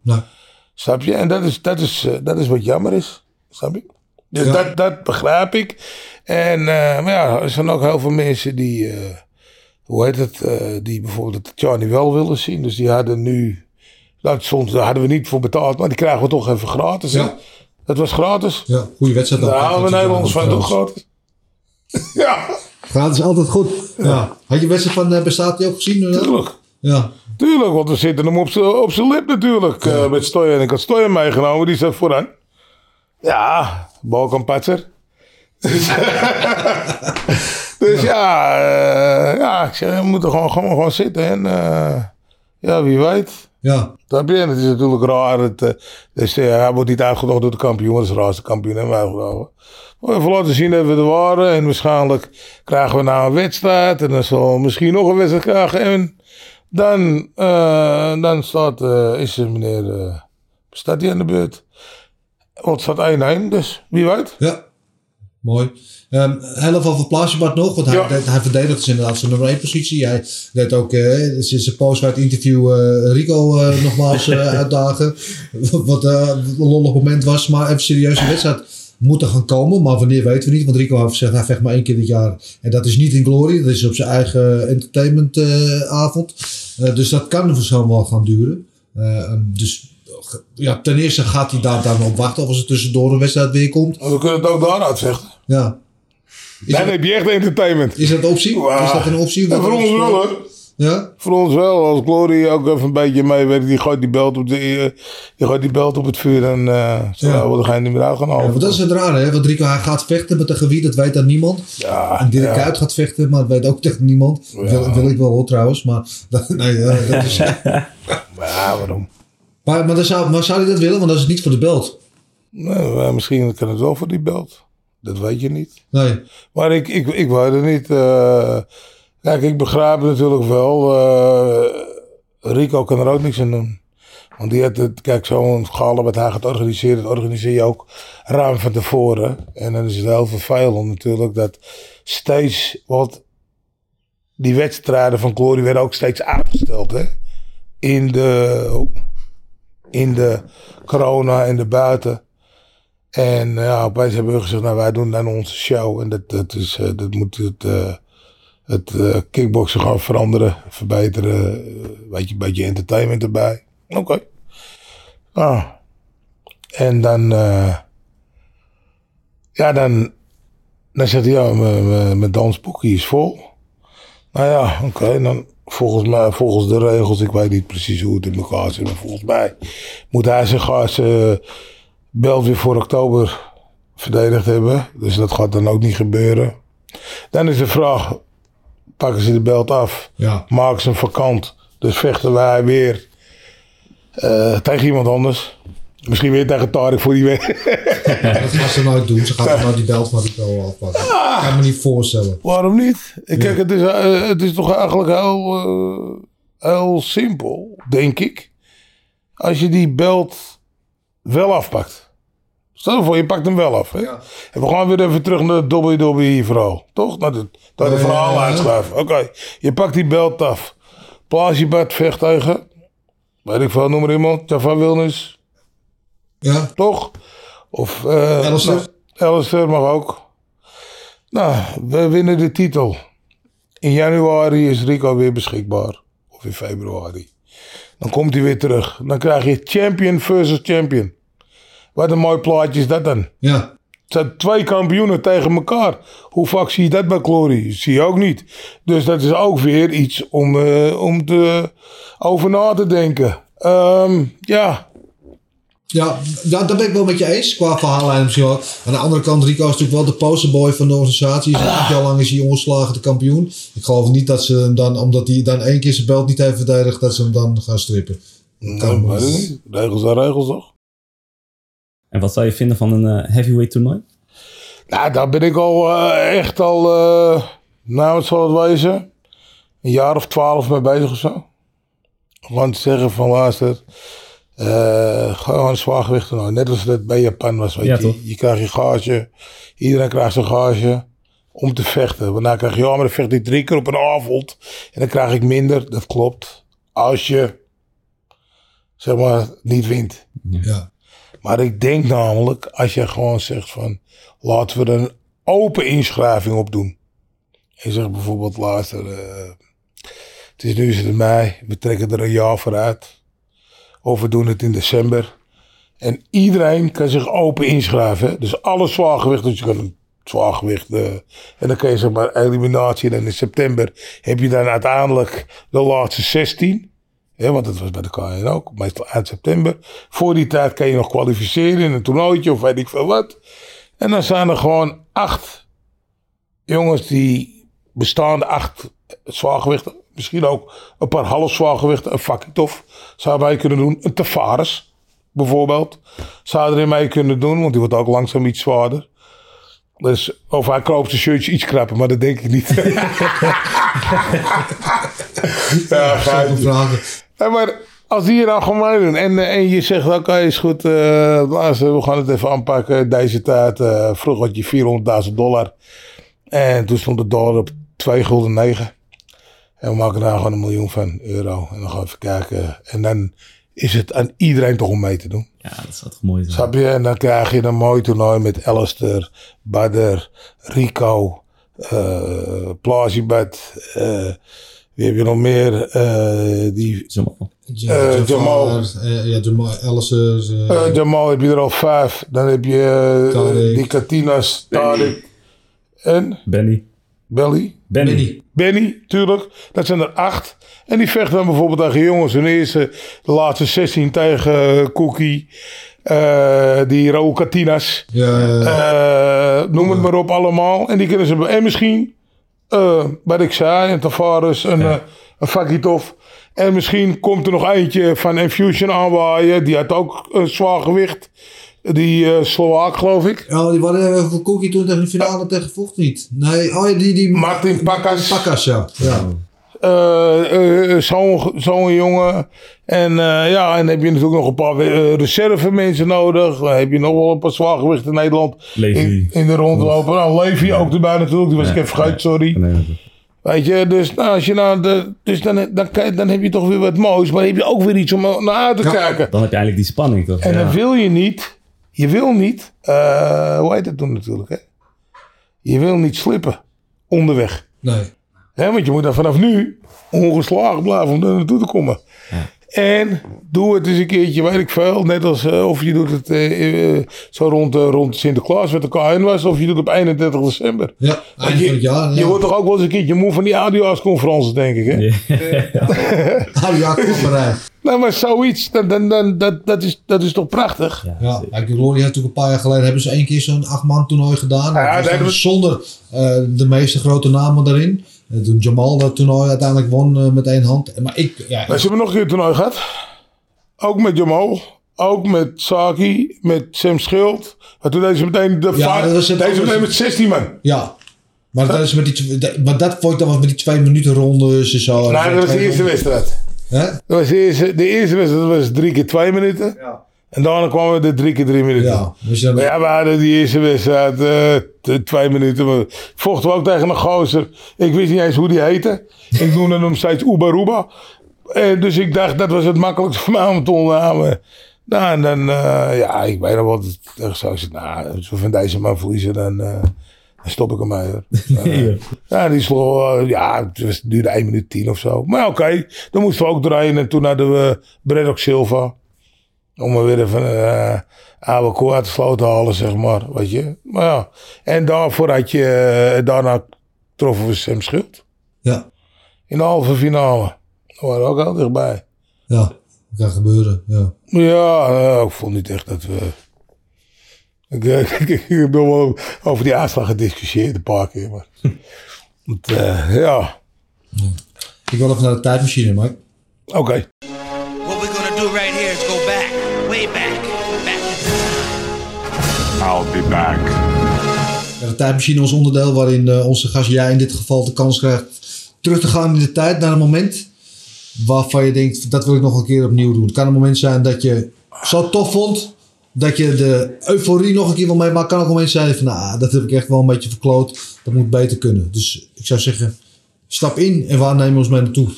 Snap je? En dat is, dat is, eh, dat is wat jammer is. Snap je? Dus Ja. dat, dat begrijp ik. En eh, maar ja, er zijn ook heel veel mensen die, hoe heet het, eh, die bijvoorbeeld het Johnny wel willen zien. Dus die hadden nu, dat soms daar hadden we niet voor betaald, maar die krijgen we toch even gratis. Ja. Dat was gratis. ja, goede wedstrijd. Houden we Nederlanders van, toch gratis? ja, Gratis is altijd goed. Ja. Had je wedstrijd van uh, Bestati ook gezien? inderdaad? tuurlijk. Ja. Tuurlijk, want we zitten hem op zijn lip natuurlijk. eh, met Stoyan. Ik had Stoyan meegenomen, die zat vooraan. Ja, Balkanpatser. Dus, ja, eh, ja, ik zeg, we moeten gewoon, gewoon, gewoon zitten. En eh, ja, wie weet. Ja. Snap je? En het is natuurlijk raar. Het, eh, dus, hij wordt niet uitgedaagd door de kampioen. Dat is de raarste kampioen hebben we uitgedaagd. Maar even laten zien dat we er waren. En waarschijnlijk krijgen we nou een wedstrijd. En dan zal misschien nog een wedstrijd krijgen. En dan, dan staat, is er meneer... staat hij aan de beurt. Want het staat 1-1. Dus wie weet. Ja. Mooi. Ehm heel even over Plaatjebad nog, want hij, Ja. deed- hij verdedigt dus inderdaad zijn nummer 1 positie. Hij deed ook eh sinds zijn post het interview eh, Rico eh, nogmaals uitdagen. Wat een lollig moment was, maar even serieus, een wedstrijd moet er gaan komen, maar wanneer weten we niet. Want Rico heeft gezegd, hij vecht maar één keer dit jaar. En dat is niet in Glory, dat is op zijn eigen entertainmentavond. Dus dat kan zo wel gaan duren. Eh, dus ja, ten eerste gaat hij daar dan op wachten of als er tussendoor een wedstrijd weer komt. We kunnen het ook daaruit vechten. Ja. Is, Dan dat, heb je echt entertainment. is dat een optie? Is dat een optie? Voor ons wel hoor. Ja? Voor ons wel, als Glory ook even een beetje meewerkt, die gooit die belt op, de, eh, die gooit die belt op het vuur en uh, zo Ja. worden ga je niet meer uit gaan ja. halen. Want dat is het rare, hè? Want Rico hij gaat vechten met een gewiet, dat weet dan niemand. ja, En Dirk ja. Kuyt gaat vechten, maar dat weet ook tegen niemand. Wil, wil ik wel hoor trouwens, maar... nee, ja, dat is, Ja, waarom? maar, maar, dan zou, maar zou hij dat willen? Want dat is niet voor de belt. Nou, eh, misschien kan het wel voor die belt. Dat weet je niet. Nee. Maar ik, ik, ik weet het niet. eh. kijk, ik begrijp natuurlijk wel. eh, Rico kan er ook niks aan doen. Want die had het, kijk, zo'n gala wat hij gaat organiseren, dat organiseer je ook ruim van tevoren. En dan is het heel vervelend natuurlijk dat steeds wat die wedstrijden van Glory werden ook steeds uitgesteld. Hè? In de, in de corona en de buiten. En eh, ja, opeens hebben we gezegd, nou wij doen dan onze show. En dat, dat, is, eh, dat moet het, eh, het kickboksen gaan veranderen, verbeteren. weet je, een beetje entertainment erbij. Oké. Nou. En dan, eh, ja, dan, dan zegt hij, ja, mijn- dansboekje is vol. Nou ja, oké, dan volgens mij, volgens de regels, ik weet niet precies hoe het in elkaar zit, maar volgens mij moet hij gas eh belt weer voor oktober verdedigd hebben. Dus dat gaat dan ook niet gebeuren. Dan is de vraag, pakken ze de belt af, Ja. maken ze hem vakant, dus vechten wij weer eh, tegen iemand anders. Misschien weer tegen Tarek voor die week. Dat gaan ze nooit doen. Ze gaan nou die belt van Rico afpakken. Ik kan me niet voorstellen. Waarom niet? Ik Kijk, het is, eh, het is toch eigenlijk heel, eh, heel simpel, denk ik. Als je die belt wel afpakt. Stel je voor, je pakt hem wel af. Hè? En we gaan weer even terug naar het WWE verhaal. Toch? Naar de, naar de verhaal uitschuiven. Oké, je pakt die belt af. Plaats je bed, vecht tegen. Weet ik veel, noem maar iemand. Java Wilnis. Ja. Toch? Of eh Alistair. nou, Alistair mag ook. Nou, we winnen de titel. In januari is Rico weer beschikbaar. Of in februari. Dan komt hij weer terug. Dan krijg je champion versus champion. Wat een mooi plaatje is dat dan. Ja. Het zijn twee kampioenen tegen elkaar. Hoe vaak zie je dat bij Glory? Zie je ook niet. Dus dat is ook weer iets om, eh, om te, over na te denken. Ehm, ja, Ja, da- daar ben ik wel met je eens. Qua verhaallijn misschien wel. Aan de andere kant, Rico is natuurlijk wel de posterboy van de organisatie. Is acht jaar lang is hij ongeslagen de kampioen. Ik geloof niet dat ze hem dan, omdat hij dan één keer zijn belt niet heeft verdedigd, dat ze hem dan gaan strippen. Nou, weet ik niet. Regels zijn regels toch? En wat zou je vinden van een eh, heavyweight toernooi? Nou, daar ben ik al eh, echt al, eh, nou wat zal het wezen, een jaar of twaalf mee bezig of zo. Gewoon te zeggen van luister, eh gewoon zwaargewicht toernooi. Net als het bij Japan was, weet Ja, je. Je krijgt je gage, iedereen krijgt zijn gage om te vechten. Want dan krijg je, ja maar dan vecht ik drie keer op een avond en dan krijg ik minder. Dat klopt, als je, zeg maar, niet wint. Ja. Maar ik denk namelijk, als je gewoon zegt van, laten we er een open inschrijving op doen. En je zegt bijvoorbeeld, luister, eh, het is nu is het mei, we trekken er een jaar vooruit. Of we doen het in december. En iedereen kan zich open inschrijven. hè. Dus alle zwaargewichten, dus je kan een zwaargewicht, eh, en dan kan je zeg maar eliminatie. En in september heb je dan uiteindelijk de laatste 16. Ja, want dat was bij de KN ook, meestal eind september. Voor die tijd kan je nog kwalificeren in een toernooitje of weet ik veel wat. En dan zijn er gewoon acht jongens die bestaande acht zwaargewichten. Misschien ook een paar half zwaargewichten. Een Fakitov zou wij kunnen doen. Een Tavares bijvoorbeeld. Zou erin mee kunnen doen, want die wordt ook langzaam iets zwaarder. Dus, of hij koopt zijn shirtje iets krapper, maar dat denk ik niet. ja, Zoveel vragen. ja, maar als die je nou gewoon meedoen en, eh, en je zegt, oké, is goed, eh, luister, we gaan het even aanpakken. Deze tijd, eh vroeger had je 400.000 dollar. En toen stond de dollar op 2 gulden 9. En we maken daar gewoon een miljoen van euro. En dan gaan we even kijken. En dan is het aan iedereen toch om mee te doen. Ja, dat zou toch mooi zijn. Snap je? En dan krijg je een mooi toernooi met Alistair, Badr, Rico, uh, eh wie heb je nog meer? Eh, die Jamal. Ja, Jamal. ja, Jamal eh, Eh, Jamal heb je er al vijf. Dan heb je die Katinas, Tariq en Benny. Belly. Benny. Benny. Benny, tuurlijk. Dat zijn er acht. En die vechten dan bijvoorbeeld tegen jongens. Hun eerste, de laatste 16 tegen eh, Cookie. eh, die Raúl Katinas. Ja, ja, ja. Eh, noem het maar op allemaal. En die kunnen ze... En misschien, eh, wat ik zei, een Tavares, een, eh, een Fakitov. En misschien komt er nog eentje van Infusion aanwaaien. Die had ook een zwaar gewicht. Die eh Slovaak, geloof ik. Oh, die waren even voor Cookie toen tegen de finale tegen vocht niet. Nee, oh ja, die... die Martin Pakkas. Pakkas, ja. ja. Eh, eh, Zo'n zo'n jongen. En eh, ja, en heb je natuurlijk nog een paar eh, reserve mensen nodig. Dan heb je nog wel een paar zwaargewichten in Nederland. Levi. In, in de rondlopen. Nou, Levi ook erbij natuurlijk. Die was ik even vergeten, sorry. Nee, nee, nee. Weet je, dus, nou, als je nou de, dus dan, dan, kan- dan heb je toch weer wat moois. Maar dan heb je ook weer iets om naar uit te kijken. Dan heb je eigenlijk die spanning toch? En Ja. dan wil je niet, je wil niet, eh, hoe heet het toen natuurlijk, hè? Je wil niet slippen onderweg. Nee. Hè, want je moet dan vanaf nu ongeslagen blijven om daar naartoe te komen. En doe het eens een keertje, weet ik veel. Net als eh, of je doet het eh, eh, zo rond, eh, rond Sinterklaas, wat de KN was. Of je doet het op 31 december. Ja, eind van het jaar. Je wordt toch ook wel eens een keertje moe van die ADO's-conferences, denk ik. Hè? Ja, klopperij. Nou, maar zoiets, dan, dan, dan, dat, dat, is, dat is toch prachtig? Ja, Ja, kijk, heeft natuurlijk een paar jaar geleden hebben ze één keer zo'n acht-man toernooi gedaan. Ja, Dat was daar dan hebben we- Zonder eh, de meeste grote namen daarin. Eh, toen Jamal dat toernooi uiteindelijk won eh, met één hand. Maar ik, ja, Maar ze hebben nog een keer een toernooi gehad. Ook met Jamal. Ook met Saki. Met Sam Schild. Maar toen deden ze meteen de Ja, dat was het Deze meteen met 16 man. ja. Maar dat, is met die, maar dat vond ik dan was met die twee minuten rondes en zo. Nee, dat was de eerste wedstrijd. Hè? Dat was de, eerste, de eerste wedstrijd was drie keer twee minuten. En daarna kwamen we de drie keer drie minuten. Ja, dus dan, ja, we hadden die eerste wedstrijd eh, twee minuten. Maar vochten we ook tegen een gozer. Ik wist niet eens hoe die heette. Ik noemde hem steeds Oeba Ruba. En dus ik dacht, dat was het makkelijkste voor mij om te. Nou, en dan, eh, ja, ik weet nog wat. Ik zo zit, nou, als we van deze man verliezen, dan, eh, dan stop ik. Hoor. Eh, ja, die sloeg, eh, ja, het was- duurde 1 minuut 10 of zo. Maar oké, dan moesten we ook draaien. En toen hadden we Bredok Silva. Om er weer even uh, oude koe uit de sloot te halen, zeg maar. Weet je. Maar ja. En daarvoor had je, eh, daarna troffen we Sam Schild. ja, In de halve finale. Daar waren we ook al dichtbij. ja. Dat kan gebeuren, ja. Ja, eh, ik vond niet echt dat we... Ik, ik, ik heb wel over die aanslag gediscussieerd een paar keer. Maar... Want, eh, ja, Ik wil even naar de tijdmachine, Mike. oké. I'll be back. Ja, de tijdmachine was onderdeel waarin eh, onze gast, jij in dit geval, de kans krijgt terug te gaan in de tijd naar een moment waarvan je denkt, dat wil ik nog een keer opnieuw doen. Het kan een moment zijn dat je zo tof vond, dat je de euforie nog een keer wil meemaken. Het kan ook een moment zijn van, nou, dat heb ik echt wel een beetje verkloot. Dat moet beter kunnen. Dus ik zou zeggen, stap in en waar nemen we ons mee naartoe?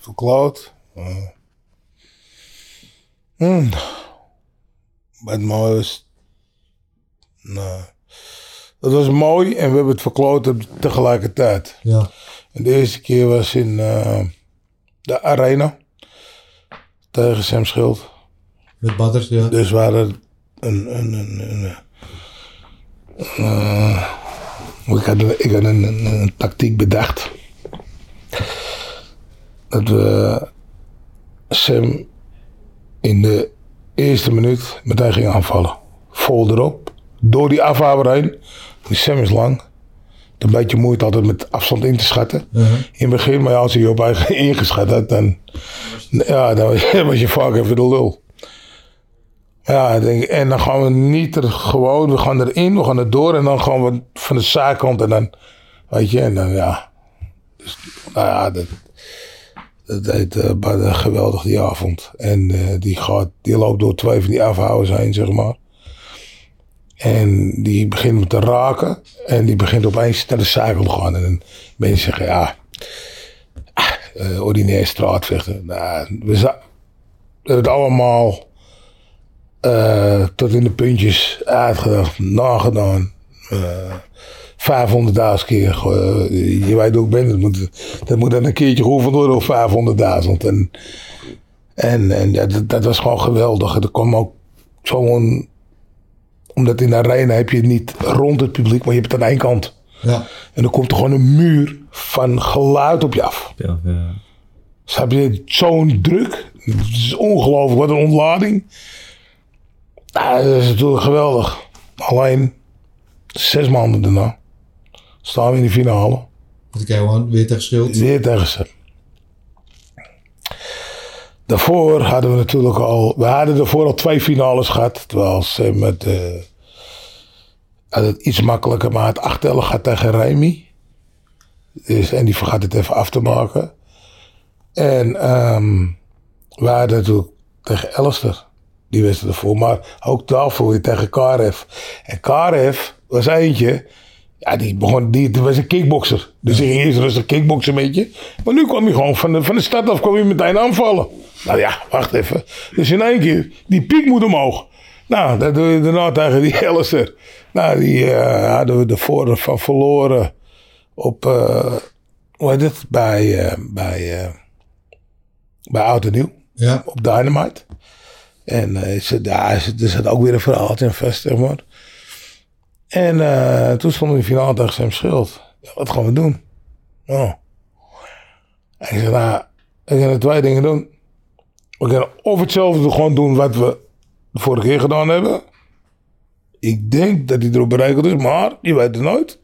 verkloot. Uh, hmm. Maar het mooie is... Nou, dat was mooi en we hebben het verkloot tegelijkertijd. Ja, En de eerste keer was in eh, de Arena. Tegen Sam Schild. met Badder, ja. Dus we hadden een... een, een, een, eh, ik had, een, ik had een, een, een tactiek bedacht. Dat we Sam in de eerste minuut meteen gingen aanvallen. Vol erop. Door die afhouwer heen. Die Sam is lang. Een beetje moeite altijd met afstand in te schatten. Uh-huh. In het begin, maar ja, als hij je op eigen ingeschat had, dan, ja, dan was je- je vaak even de lul. Ja, ik denk, en dan gaan we niet er gewoon, we gaan erin, we gaan er door en dan gaan we van de zijkant en dan, weet je, en dan ja. Dus, nou ja, dat, dat deed Badr geweldig die avond. En eh, die, gaat, die loopt door twee van die afhouders heen, zeg maar. En die begint me te raken. En die begint opeens naar de zijkant te gaan. En mensen zeggen, ja, ah, eh, ordinair straatvechten. Nou, we, hebben het allemaal eh, tot in de puntjes uitgedacht, nagedaan. Eh 500.000 keer. je weet hoe ik ben. Dat moet, dat moet dan een keertje geoefend worden op 500.000. En, en, en dat, dat was gewoon geweldig. Er kwam ook zo'n... Omdat in de arena heb je het niet rond het publiek, maar je hebt het aan één kant. Ja, En dan komt er gewoon een muur van geluid op je af. Ja, ja. Dus heb je zo'n druk. Het is ongelooflijk, wat een ontlading. Ja, dat is natuurlijk geweldig. Alleen zes maanden daarna staan we in de finale. dat ik gewoon weer tegen schild. Weer tegen ze. Daarvoor hadden we natuurlijk al... We hadden daarvoor al twee finales gehad. Terwijl ze met... eh het iets makkelijker, maar het achtellen gaat tegen Remy. Dus, en die vergat het even af te maken. En ehm we hadden natuurlijk tegen Elster. Die wedstrijd ervoor. Maar ook daarvoor weer tegen Karev. En Karev was eentje... Ja, die begon, die, was een kickbokser. Dus hij ging eerst rustig kickboksen met je. Maar nu kwam hij gewoon van de, van de start af kwam hij meteen aanvallen. Nou ja, wacht even. Dus in één keer, die piek moet omhoog. Nou, dat doe je daarna tegen die Elster. Nou, die eh, hadden we ervoor van verloren op, eh, hoe heet het, bij, eh, bij, bij Oud en Nieuw Ja, op Dynamite. En ze, daar is- er zat ook weer een verhaaltje in vast, zeg maar. En toen stond in de finale tegen Sam Schild. Ja, wat gaan we doen? Oh. En ik zei, nou, we gaan twee dingen doen. We kunnen of hetzelfde gewoon doen wat we de vorige keer gedaan hebben. Ik denk dat hij erop berekend is, maar je weet het nooit.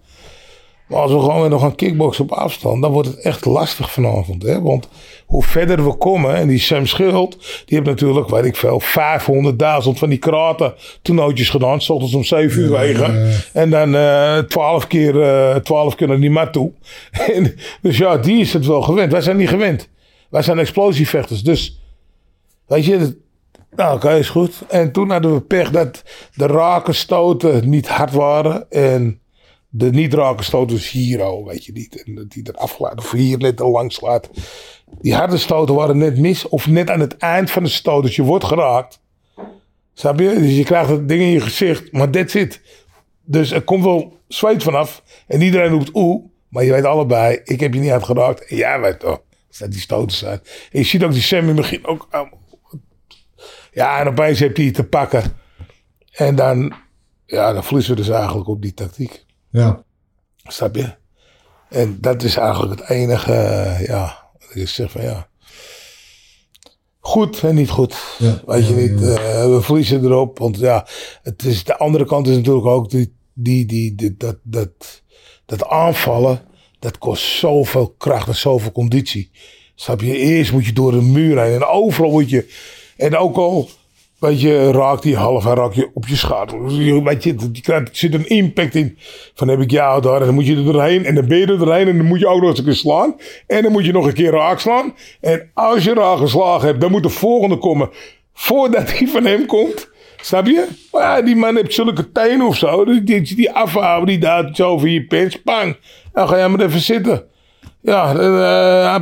Maar als we gewoon weer nog gaan kickboksen op afstand, dan wordt het echt lastig vanavond. Hè? Want hoe verder we komen, en die Sam Schild, die heeft natuurlijk, weet ik veel, 500.000 van die kraten toernooitjes gedaan. S ochtends om 7 uur wegen. En dan eh 12 keer, eh 12 keer naar die mat toe. En, dus ja, die is het wel gewend. Wij zijn niet gewend. Wij zijn explosievechters. Dus, weet je, nou, oké, is goed. En toen hadden we pech dat de raken stoten niet hard waren. En de niet raken stoten is hier al, weet je niet. En die er afgelaat of hier net te lang slaat. Die harde stoten waren net mis. Of net aan het eind van de stoot. Dus je wordt geraakt. Snap je? Dus je krijgt dat ding in je gezicht. Maar that's it. Dus er komt wel zweet vanaf. En iedereen roept oeh. Maar je weet allebei, ik heb je niet uitgeraakt. En jij weet toch, dat die stoten zijn. En je ziet ook die Sam in het begin ook. Ja, en opeens heb hij te pakken. En dan, ja, dan verliezen we dus eigenlijk op die tactiek. ja. Snap je? En dat is eigenlijk het enige, ja, dat ik zeg van ja. goed en niet goed. Ja. Weet je Ja, niet, ja. eh, we verliezen erop. Want ja, het is, de andere kant is natuurlijk ook die, die, die, die- dat, dat, dat aanvallen. Dat kost zoveel kracht en zoveel conditie. Snap je? Eerst moet je door een muur heen. En overal moet je. En ook al. Weet je, raakt die half en raak je op je. Je- Weet je, er zit een impact in. Van heb ik jou daar. En dan moet je er doorheen. En dan ben je er doorheen. En dan moet je ook nog eens een keer slaan. En dan moet je nog een keer raak slaan. En als je raak geslagen hebt, dan moet de volgende komen. Voordat die van hem komt. Snap je? Maar ja, die man heeft zulke tenen of zo. Die, die, die afhouden, die daalt zo over je pens. Pang. Dan ga jij maar even zitten. Ja, eh,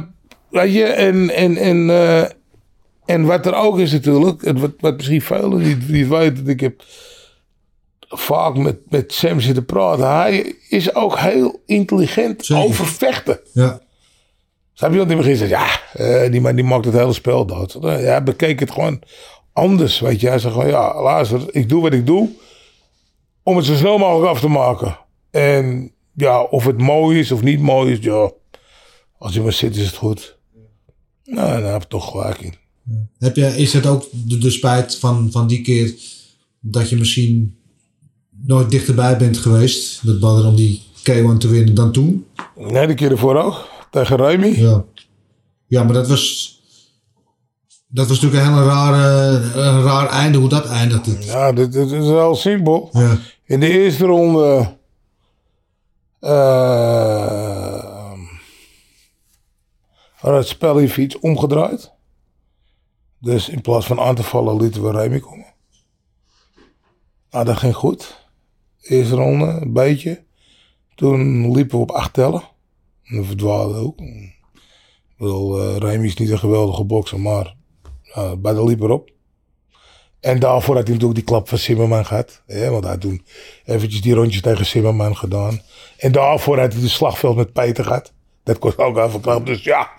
weet je. En, en, en, eh, en wat er ook is natuurlijk. Wat, wat misschien velen niet, niet weten. Ik heb vaak met, met Sam zitten praten. Hij is ook heel intelligent Zeker. over vechten. Ja. Snap je? Want in het begin zei ja, eh, die man die maakt het hele spel dood. Ja, hij bekeek het gewoon anders, weet je. Hij zei gewoon, ja, luister, ik doe wat ik doe om het zo snel mogelijk af te maken. En ja, of het mooi is of niet mooi is, ja, als je maar zit is het goed. Nou, dan heb je toch gelijk in. Heb je, is het ook de, de spijt van, van die keer dat je misschien nooit dichterbij bent geweest? Dat Badr om die K1 te winnen dan toen? Nee, de keer ervoor ook, tegen Remy. Ja. Ja, maar dat was... Dat was natuurlijk een hele rare, een raar einde hoe dat eindigde. Ja, dit, dit is heel simpel. Ja. In de eerste ronde. eh had het spel even iets omgedraaid. Dus in plaats van aan te vallen lieten we Remy komen. Nou, dat ging goed. Eerste ronde, een beetje. Toen liepen we op acht tellen. En we ook. Ik eh, Remy is niet een geweldige bokser, maar uh, bij de liep erop. En daarvoor had hij natuurlijk die klap van Zimmerman gehad. Hè, want hij had toen eventjes die rondjes tegen Zimmerman gedaan. En daarvoor had hij de slagveld met Peter gehad. Dat kost ook even klap. Dus ja,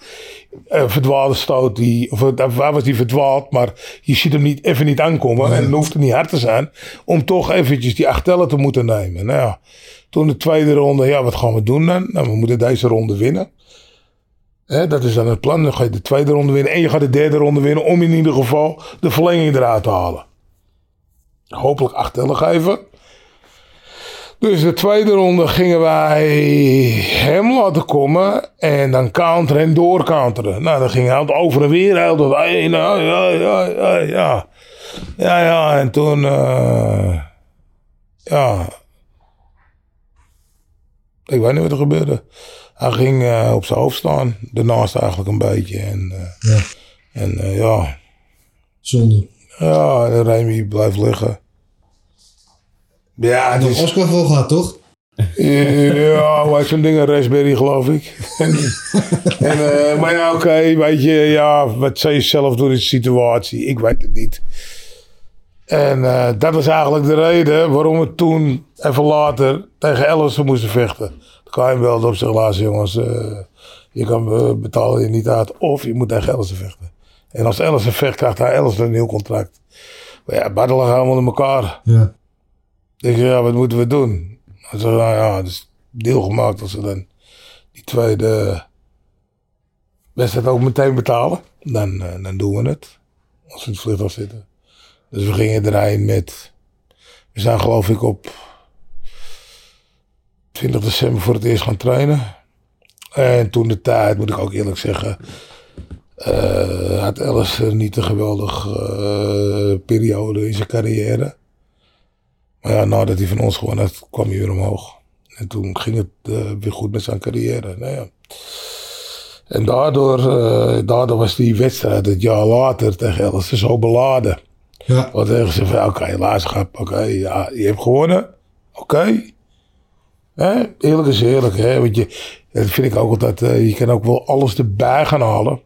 een verdwaalde stoot. Die, of eh, waar was die verdwaald? Maar je ziet hem niet, even niet aankomen. En het hoeft er niet hard te zijn. Om toch eventjes die acht tellen te moeten nemen. Nou ja, toen de tweede ronde. Ja, wat gaan we doen dan? Nou, we moeten deze ronde winnen. Hè, dat is dan het plan. Dan ga je de tweede ronde winnen. En je gaat de derde ronde winnen. Om in ieder geval de verlenging eruit te halen. Hopelijk acht tellen geven. Dus de tweede ronde gingen wij hem laten komen. En dan counteren en doorcounteren. Nou, dan ging hij altijd over en weer. Hey, nou, ja, ja, ja, ja. Ja, ja. En toen... eh, ja... Ik weet niet wat er gebeurde. Hij ging eh, op zijn hoofd staan. Daarnaast eigenlijk een beetje. En, eh, Ja. en eh, ja... Zonde. Ja, en Remy blijft liggen. Ja, het is... Oscar voor gehad, toch? Ja, heet zo'n ding? Een raspberry, geloof ik. en, en, eh, maar ja, oké, weet je, ja, wat zou je zelf in de situatie? Ik weet het niet. En eh, dat was eigenlijk de reden waarom we toen, even later, tegen Ellison moesten vechten. De KM belde op zich laatst, jongens, eh, je kan betalen je niet uit. Of je moet tegen Ellison vechten. En als Ellison vecht, krijgt hij Ellison een nieuw contract. Maar ja, battelen gaan we met elkaar. Ja. Ik zeg, ja, wat moeten we doen? Hij zei, nou ja, het is deel gemaakt als we dan die tweede wedstrijd ook meteen betalen. Dan, eh, dan doen we het. Als we in het vliegtuig zitten. Dus we gingen erin met... We zijn geloof ik op 20 december voor het eerst gaan trainen. En toen de tijd, moet ik ook eerlijk zeggen... eh, had Alice niet een geweldige eh, periode in zijn carrière. Maar ja, nadat hij van ons gewonnen had, kwam hij weer omhoog. En toen ging het eh, weer goed met zijn carrière. Nou ja. En daardoor, eh, daardoor was die wedstrijd het jaar later tegen Ellis zo beladen. Ja. Want tegen ze van, oké, laatschap, oké, ja, je hebt gewonnen. Oké. Hè? Eerlijk is eerlijk, hè. Want je, dat vind ik ook altijd, eh, je kan ook wel alles erbij gaan halen.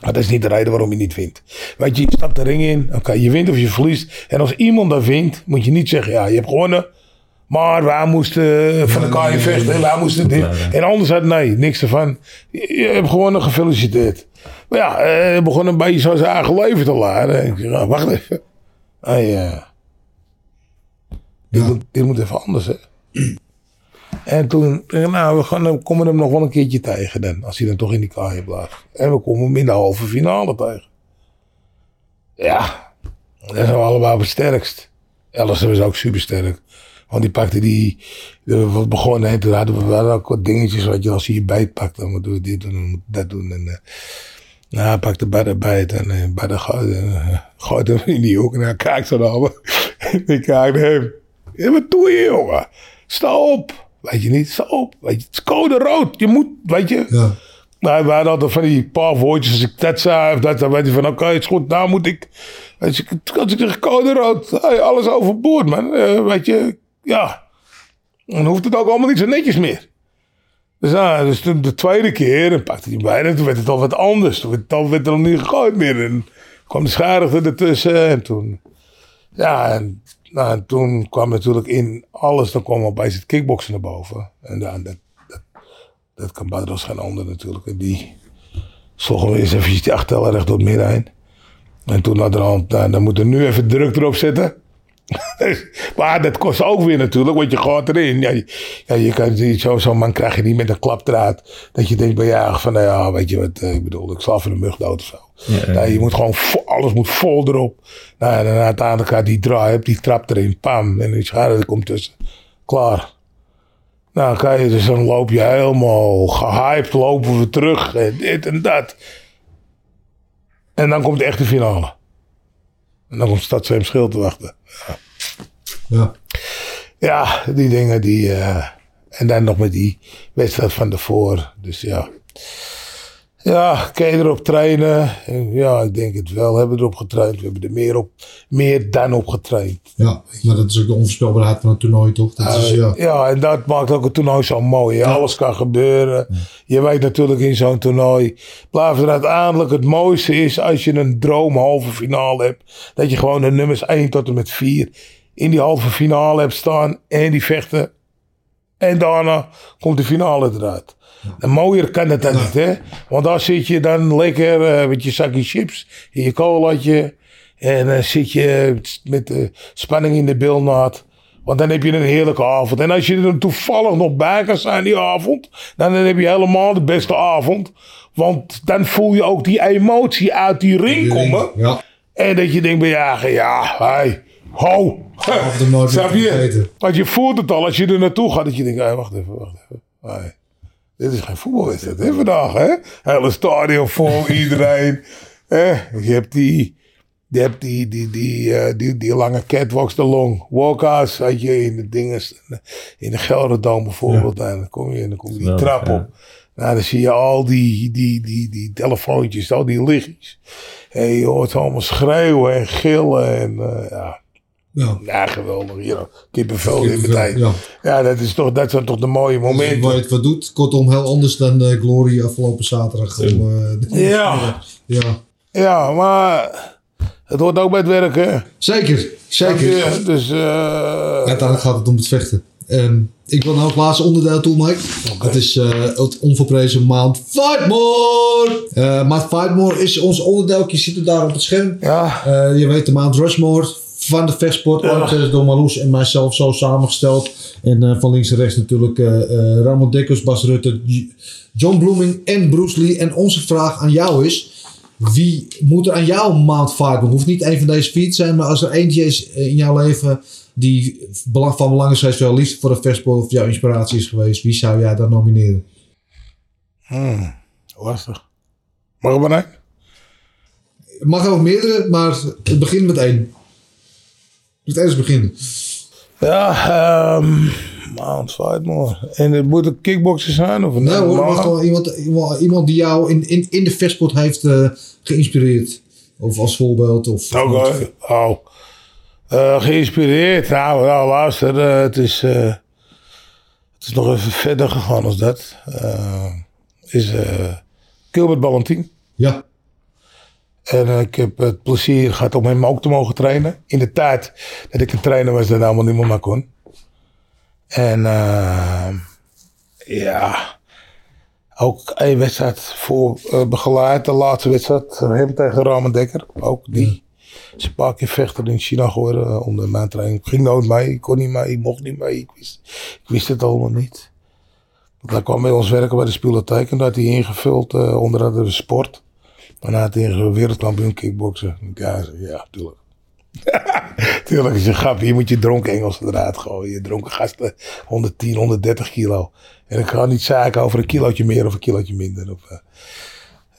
Maar dat is niet de reden waarom je niet wint. Weet je, je stapt de ring in. Oké, je wint of je verliest. En als iemand daar wint, moet je niet zeggen, ja, je hebt gewonnen. Maar wij moesten van elkaar in vechten. Wij moesten dit. Ja, ja. En anders had nee, niks ervan. Je, hebt gewonnen, gefeliciteerd. Maar ja, eh, hij begon een beetje zo zijn eigen leven te laden. Ik nou, wacht even. Hey, eh, dit, Ja. moet, dit moet even anders, hè. En toen, eh, nou, we gaan, hem- komen hem nog wel een keertje tegen dan. Als hij dan toch in die kaaien blijft. En we komen hem in de halve finale tegen. Ja, dat zijn we allemaal het sterkst. Ellison was ook super sterk. Want die pakte die, we begonnen en toen hadden we wel ook wat dingetjes wat je als je je bijt pakt, dan moet je dit doen, je dat doen. En, eh, nou, hij pakte bij de bijt en uh, bij de gooit, gooit hem in die hoek en hij kijkt zo naar me. En ik kijk hem. Ja, wat doe je jongen? Sta op. Weet je niet, op. Weet je, het is code rood. Je moet, weet je. Ja. Nou, we hadden altijd van die paar woordjes. Als ik dat zei, of dat, dan weet je van, oké, het is goed. Nou moet ik, weet je, als ik zeg code rood, hey, alles overboord, man. Eh, weet je, ja. Dan hoeft het ook allemaal niet zo netjes meer. Dus, nou, dus toen de tweede keer, dan pakte hij bijna, toen werd het al wat anders. Toen werd, dan werd er al niet gegooid meer. En kwam de schadigde ertussen. En toen, ja, en, nou, en toen kwam natuurlijk in alles, dan kwam opeens het kickboksen naar boven. En dan, dat, dat, dat kan Badros geen ander natuurlijk. En die sloegen we eens eventjes die achtellen recht door het midden heen. En toen had er al, nou, dan moet er nu even druk erop zetten. maar dat kost ook weer natuurlijk, want je gaat erin. Ja, je, kan zo'n man krijg je niet met een klapdraad. Dat je denkt bij ja, van nou ja, weet je wat, eh, ik bedoel, ik sla van een mug dood of zo. Ja, Nee, je moet gewoon, alles moet vol erop. Nou, en uiteindelijk gaat die draai, die trap erin, pam, en die schade er komt tussen. Klaar. Nou, kijk, dus dan loop je helemaal gehyped, lopen we terug, en dit en dat. En dan komt de echte finale. En dan komt Stad Zweem Schil te wachten. Ja. Ja, die dingen die. eh, en dan nog met die wedstrijd van daarvoor. Dus ja. Ja, kan je erop trainen? Ja, ik denk het wel. We hebben erop getraind. We hebben er meer, op, meer dan op getraind. ja, maar dat is ook de onvoorspelbaarheid van een toernooi, toch? Dat is, ja. Ja, en dat maakt ook het toernooi zo mooi. Alles kan gebeuren. Je weet natuurlijk in zo'n toernooi. Blijft er uiteindelijk het mooiste is als je een droom halve finale hebt. Dat je gewoon de nummers 1 tot en met 4 in die halve finale hebt staan. En die vechten. En daarna komt de finale eruit. En mooier kan het dan niet, hè? Want dan zit je dan lekker eh, met je zakje chips in je colaatje. En dan zit je met de spanning in de bilnaad. Want dan heb je een heerlijke avond. En als je er toevallig nog bij kan zijn die avond, dan heb je helemaal de beste avond. Want dan voel je ook die emotie uit die ring komen. Ja. En dat je denkt bij ja, ja, hey, ho. Snap je? Want je voelt het al als je er naartoe gaat. Dat je denkt, hey, wacht even, wacht even. Hey, dit is geen voetbalwedstrijd hè, vandaag. Hè? Hele stadion vol, iedereen. hè? Je hebt die, je hebt die, die, die, eh, die, die lange catwalks, de long walkouts. Had je in de dingen, in de Gelderdoom bijvoorbeeld. En dan kom je en dan kom je die trap op. Nou, dan zie je al die, die, die, die telefoontjes, al die lichtjes. En je hoort allemaal schreeuwen en gillen. En eh, ja, Ja. ja, geweldig. Hier, kippenvel in de tijd. Ja. Ja, dat, is toch, dat zijn toch de mooie Waar je momenten. het wat doet, kortom heel anders dan eh, Glory afgelopen zaterdag. Om, eh, Ja. ja. Ja, maar het hoort ook bij het werken. Zeker, zeker. Ja, dus eh, Uiteindelijk gaat het om het vechten. Ik wil nou het laatste onderdeel toe, Mike. Dat is eh, het onverprezen Mount Fightmore. Mount Fightmore is ons onderdeel. Je ziet het daar op het scherm. ja, je weet de Mount Rushmore van de vechtsport. Ooit eh, door Marloes en mijzelf zo samengesteld. En eh, van links en rechts natuurlijk eh eh, Ramon Dekkers, Bas Rutte, John Blooming en Bruce Lee. En onze vraag aan jou is... Wie moet er aan jou Mount Fightmore? Hoeft niet een van deze vier te zijn, maar als er eentje is in jouw leven die belang, van belang is geweest voor jouw liefde voor de vechtsport of jouw inspiratie is geweest, wie zou jij dan nomineren? hmm, lastig. Mag ik maar? Het mag ook meerdere, maar het begint met één. Het eerst beginnen. Ja, ehm Mount Fightmore. En het moet een kickboxer zijn? Of een Nee hoor, het mag normale? gewoon iemand, iemand, die jou in, in, in de vechtsport heeft eh, geïnspireerd. Of als voorbeeld. Of, Oké, oh. Eh, geïnspireerd. Nou, nou luister, eh, het, is, het is nog even verder gegaan als dat. Is Gilbert Ballantin. Ja, En ik heb het plezier gehad om hem ook te mogen trainen. In de tijd dat ik een trainer was, dat helemaal niemand meer kon. En eh, ja, ook één wedstrijd voor eh, begeleid. De laatste wedstrijd, eh, hem tegen Ramen Dekker. Ook die. Is een paar keer vechter in China geworden onder mijn training. Ik ging nooit mee, ik kon niet mee, ik mocht niet mee. Ik wist, ik wist het allemaal niet. Want hij kwam bij ons werken bij de spielotheek en dat had hij ingevuld onder de sport. Daarna tegen wereldkampioen kickboksen. Ja, ja, tuurlijk. tuurlijk is een grap. Hier moet je dronken Engels eruit gooien. Je dronken gasten 110, 130 kilo. En ik ga niet zaken over een kilootje meer of een kilootje minder. Of, eh.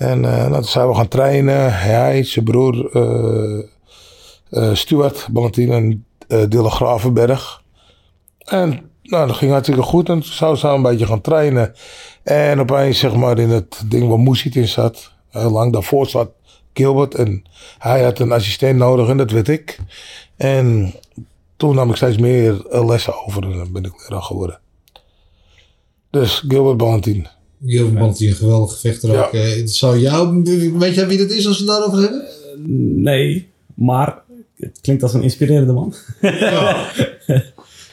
En eh, nou, zijn we gaan trainen. Hij, zijn broer eh Stuart Valentin en Dille Gravenberg. En nou, dat ging hartstikke goed. En toen zouden ze een beetje gaan trainen. En opeens, zeg maar, in het ding waar Moesiet in zat. Heel lang daarvoor zat Gilbert. En hij had een assistent nodig en dat weet ik. En toen nam ik steeds meer eh, lessen over. En dan ben ik leraar geworden. Dus Gilbert Valentin. Gilbert Banti, een geweldige vechter Ja. ook. Eh, zou jou, weet jij wie dat is als we het daarover hebben? Nee, maar het klinkt als een inspirerende man.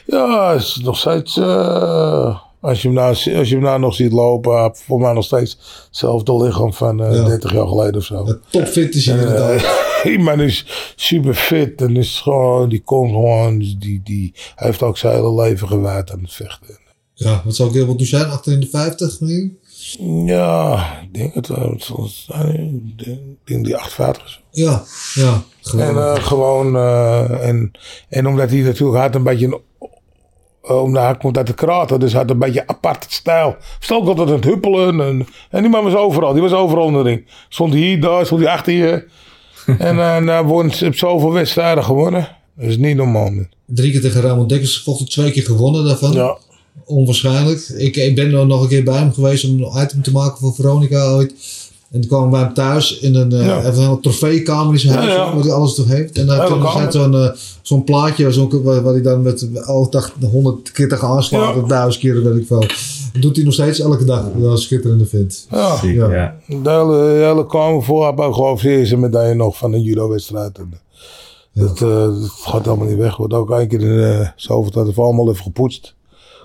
Ja, is nog steeds. eh, als, je hem nou, als je hem nou nog ziet lopen, voor mij nog steeds hetzelfde lichaam van eh, Ja. 30 jaar geleden of zo. Topfit is hij inderdaad. Die man is super fit en is gewoon, die komt gewoon, die, die, die hij heeft ook zijn hele leven gewijd aan het vechten. Ja, wat zou Gilbert nu zijn? Achter in de 50? Nee? Ja, ik denk het ik denk- ik die 58 is. Ja, ja. En eh, gewoon, eh, en, en omdat hij natuurlijk had een beetje, een, eh, omdat hij komt uit de krater, dus hij had een beetje apart stijl. Ook altijd aan het huppelen en, en die man was overal, die was overal in de ring. Stond hij hier, daar, stond hij achter je. en uh, nou, won, ze heeft zoveel wedstrijden gewonnen. Dat is niet normaal. Drie keer tegen Ramon Dekkers gevochten, twee keer gewonnen daarvan. Ja, Onwaarschijnlijk. Ik, ik ben er nog een keer bij hem geweest om een item te maken voor Veronica ooit. En toen kwamen we bij hem thuis in een, eh, Ja. even een hele trofeekamer in zijn huis, ja. waar hij alles toch heeft. En daar kamer. zat zo'n eh, zo'n plaatje zo'n, waar, waar hij dan met honderd keer tegen aanslaat, Ja. of duizend keer, weet ik veel. Dat doet hij nog steeds elke dag. Dat is schitterende vent. ja. Ja. ja. De hele, de hele kamer voor heb ik eerste medaille nog van een judo-wedstrijd. En, Dat, eh, dat gaat allemaal niet weg. Wordt ook een keer in uh, zoveel tijd even allemaal even gepoetst.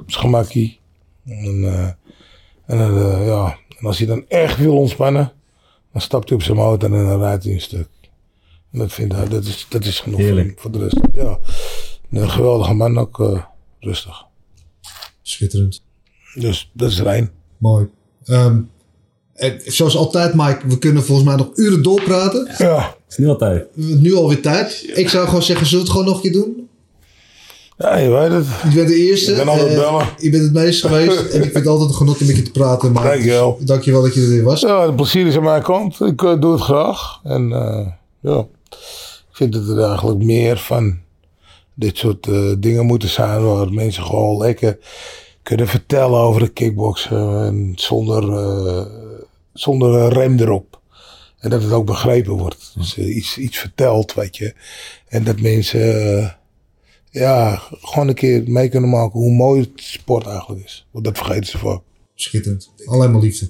Op zijn gemakkie. En, eh, en, eh, ja. en als hij dan echt wil ontspannen, dan stapt hij op zijn motor en dan rijdt hij een stuk. En dat vind hij, dat is, dat is genoeg voor, Heerlijk. hem, voor de rest. Ja. Een geweldige man ook, eh, rustig. Schitterend. Dus dat is Rijn. Mooi. Ehm, en zoals altijd, Mike, we kunnen volgens mij nog uren doorpraten. Ja. is nu altijd. We hebben nu alweer tijd. Ik zou gewoon zeggen, zullen we het gewoon nog een keer doen? Ja, je weet het. Je bent de eerste. Ik ben altijd eh, bellen. je bent het meest geweest. en ik vind het altijd een genot om met je te praten. Maar Dankjewel. Dankjewel dat je er weer was. Ja, het plezier is aan mijn kant. Ik eh, doe het graag. En eh, ja, ik vind dat er eigenlijk meer van dit soort dingen moeten zijn. Waar mensen gewoon lekker kunnen vertellen over de kickboksen. En zonder, zonder rem erop. En dat het ook begrepen wordt. Dus iets, iets vertelt, weet je. En dat mensen ja, gewoon een keer mee kunnen maken hoe mooi het sport eigenlijk is. Want dat vergeten ze vaak. Schitterend. Alleen maar liefde.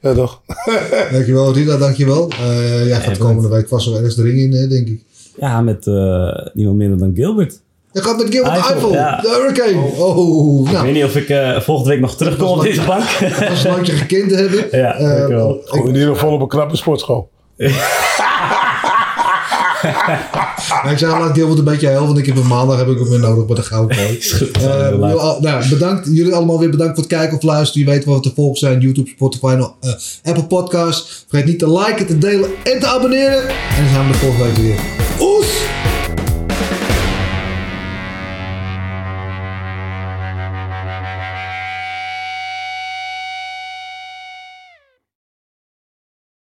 Ja, toch? Dankjewel, Rita. Dankjewel. Eh jij gaat komende week vast wel ergens de ring in, hè, denk ik. Ja, met eh, niemand minder dan Gilbert. Je gaat met Gilbert Eiffel, Eiffel. ja. De Hurricane. Oh, Ik nou. weet niet of ik eh, volgende week nog terugkom op deze bank. Leuk je gekend te hebben. Ja, dankjewel. Gewoon in ieder geval op een knappe sportschool. Ik zei, laat Gilbert een beetje helpen, want ik heb hem maandag heb ik hem weer nodig bij de Gouden al- nou, bedankt. Jullie allemaal weer bedankt voor het kijken of luisteren. Je weet wat te volgen zijn. YouTube, Spotify en eh, Apple Podcasts. Vergeet niet te liken, te delen en te abonneren. En dan zijn we de volgende week weer. Oes!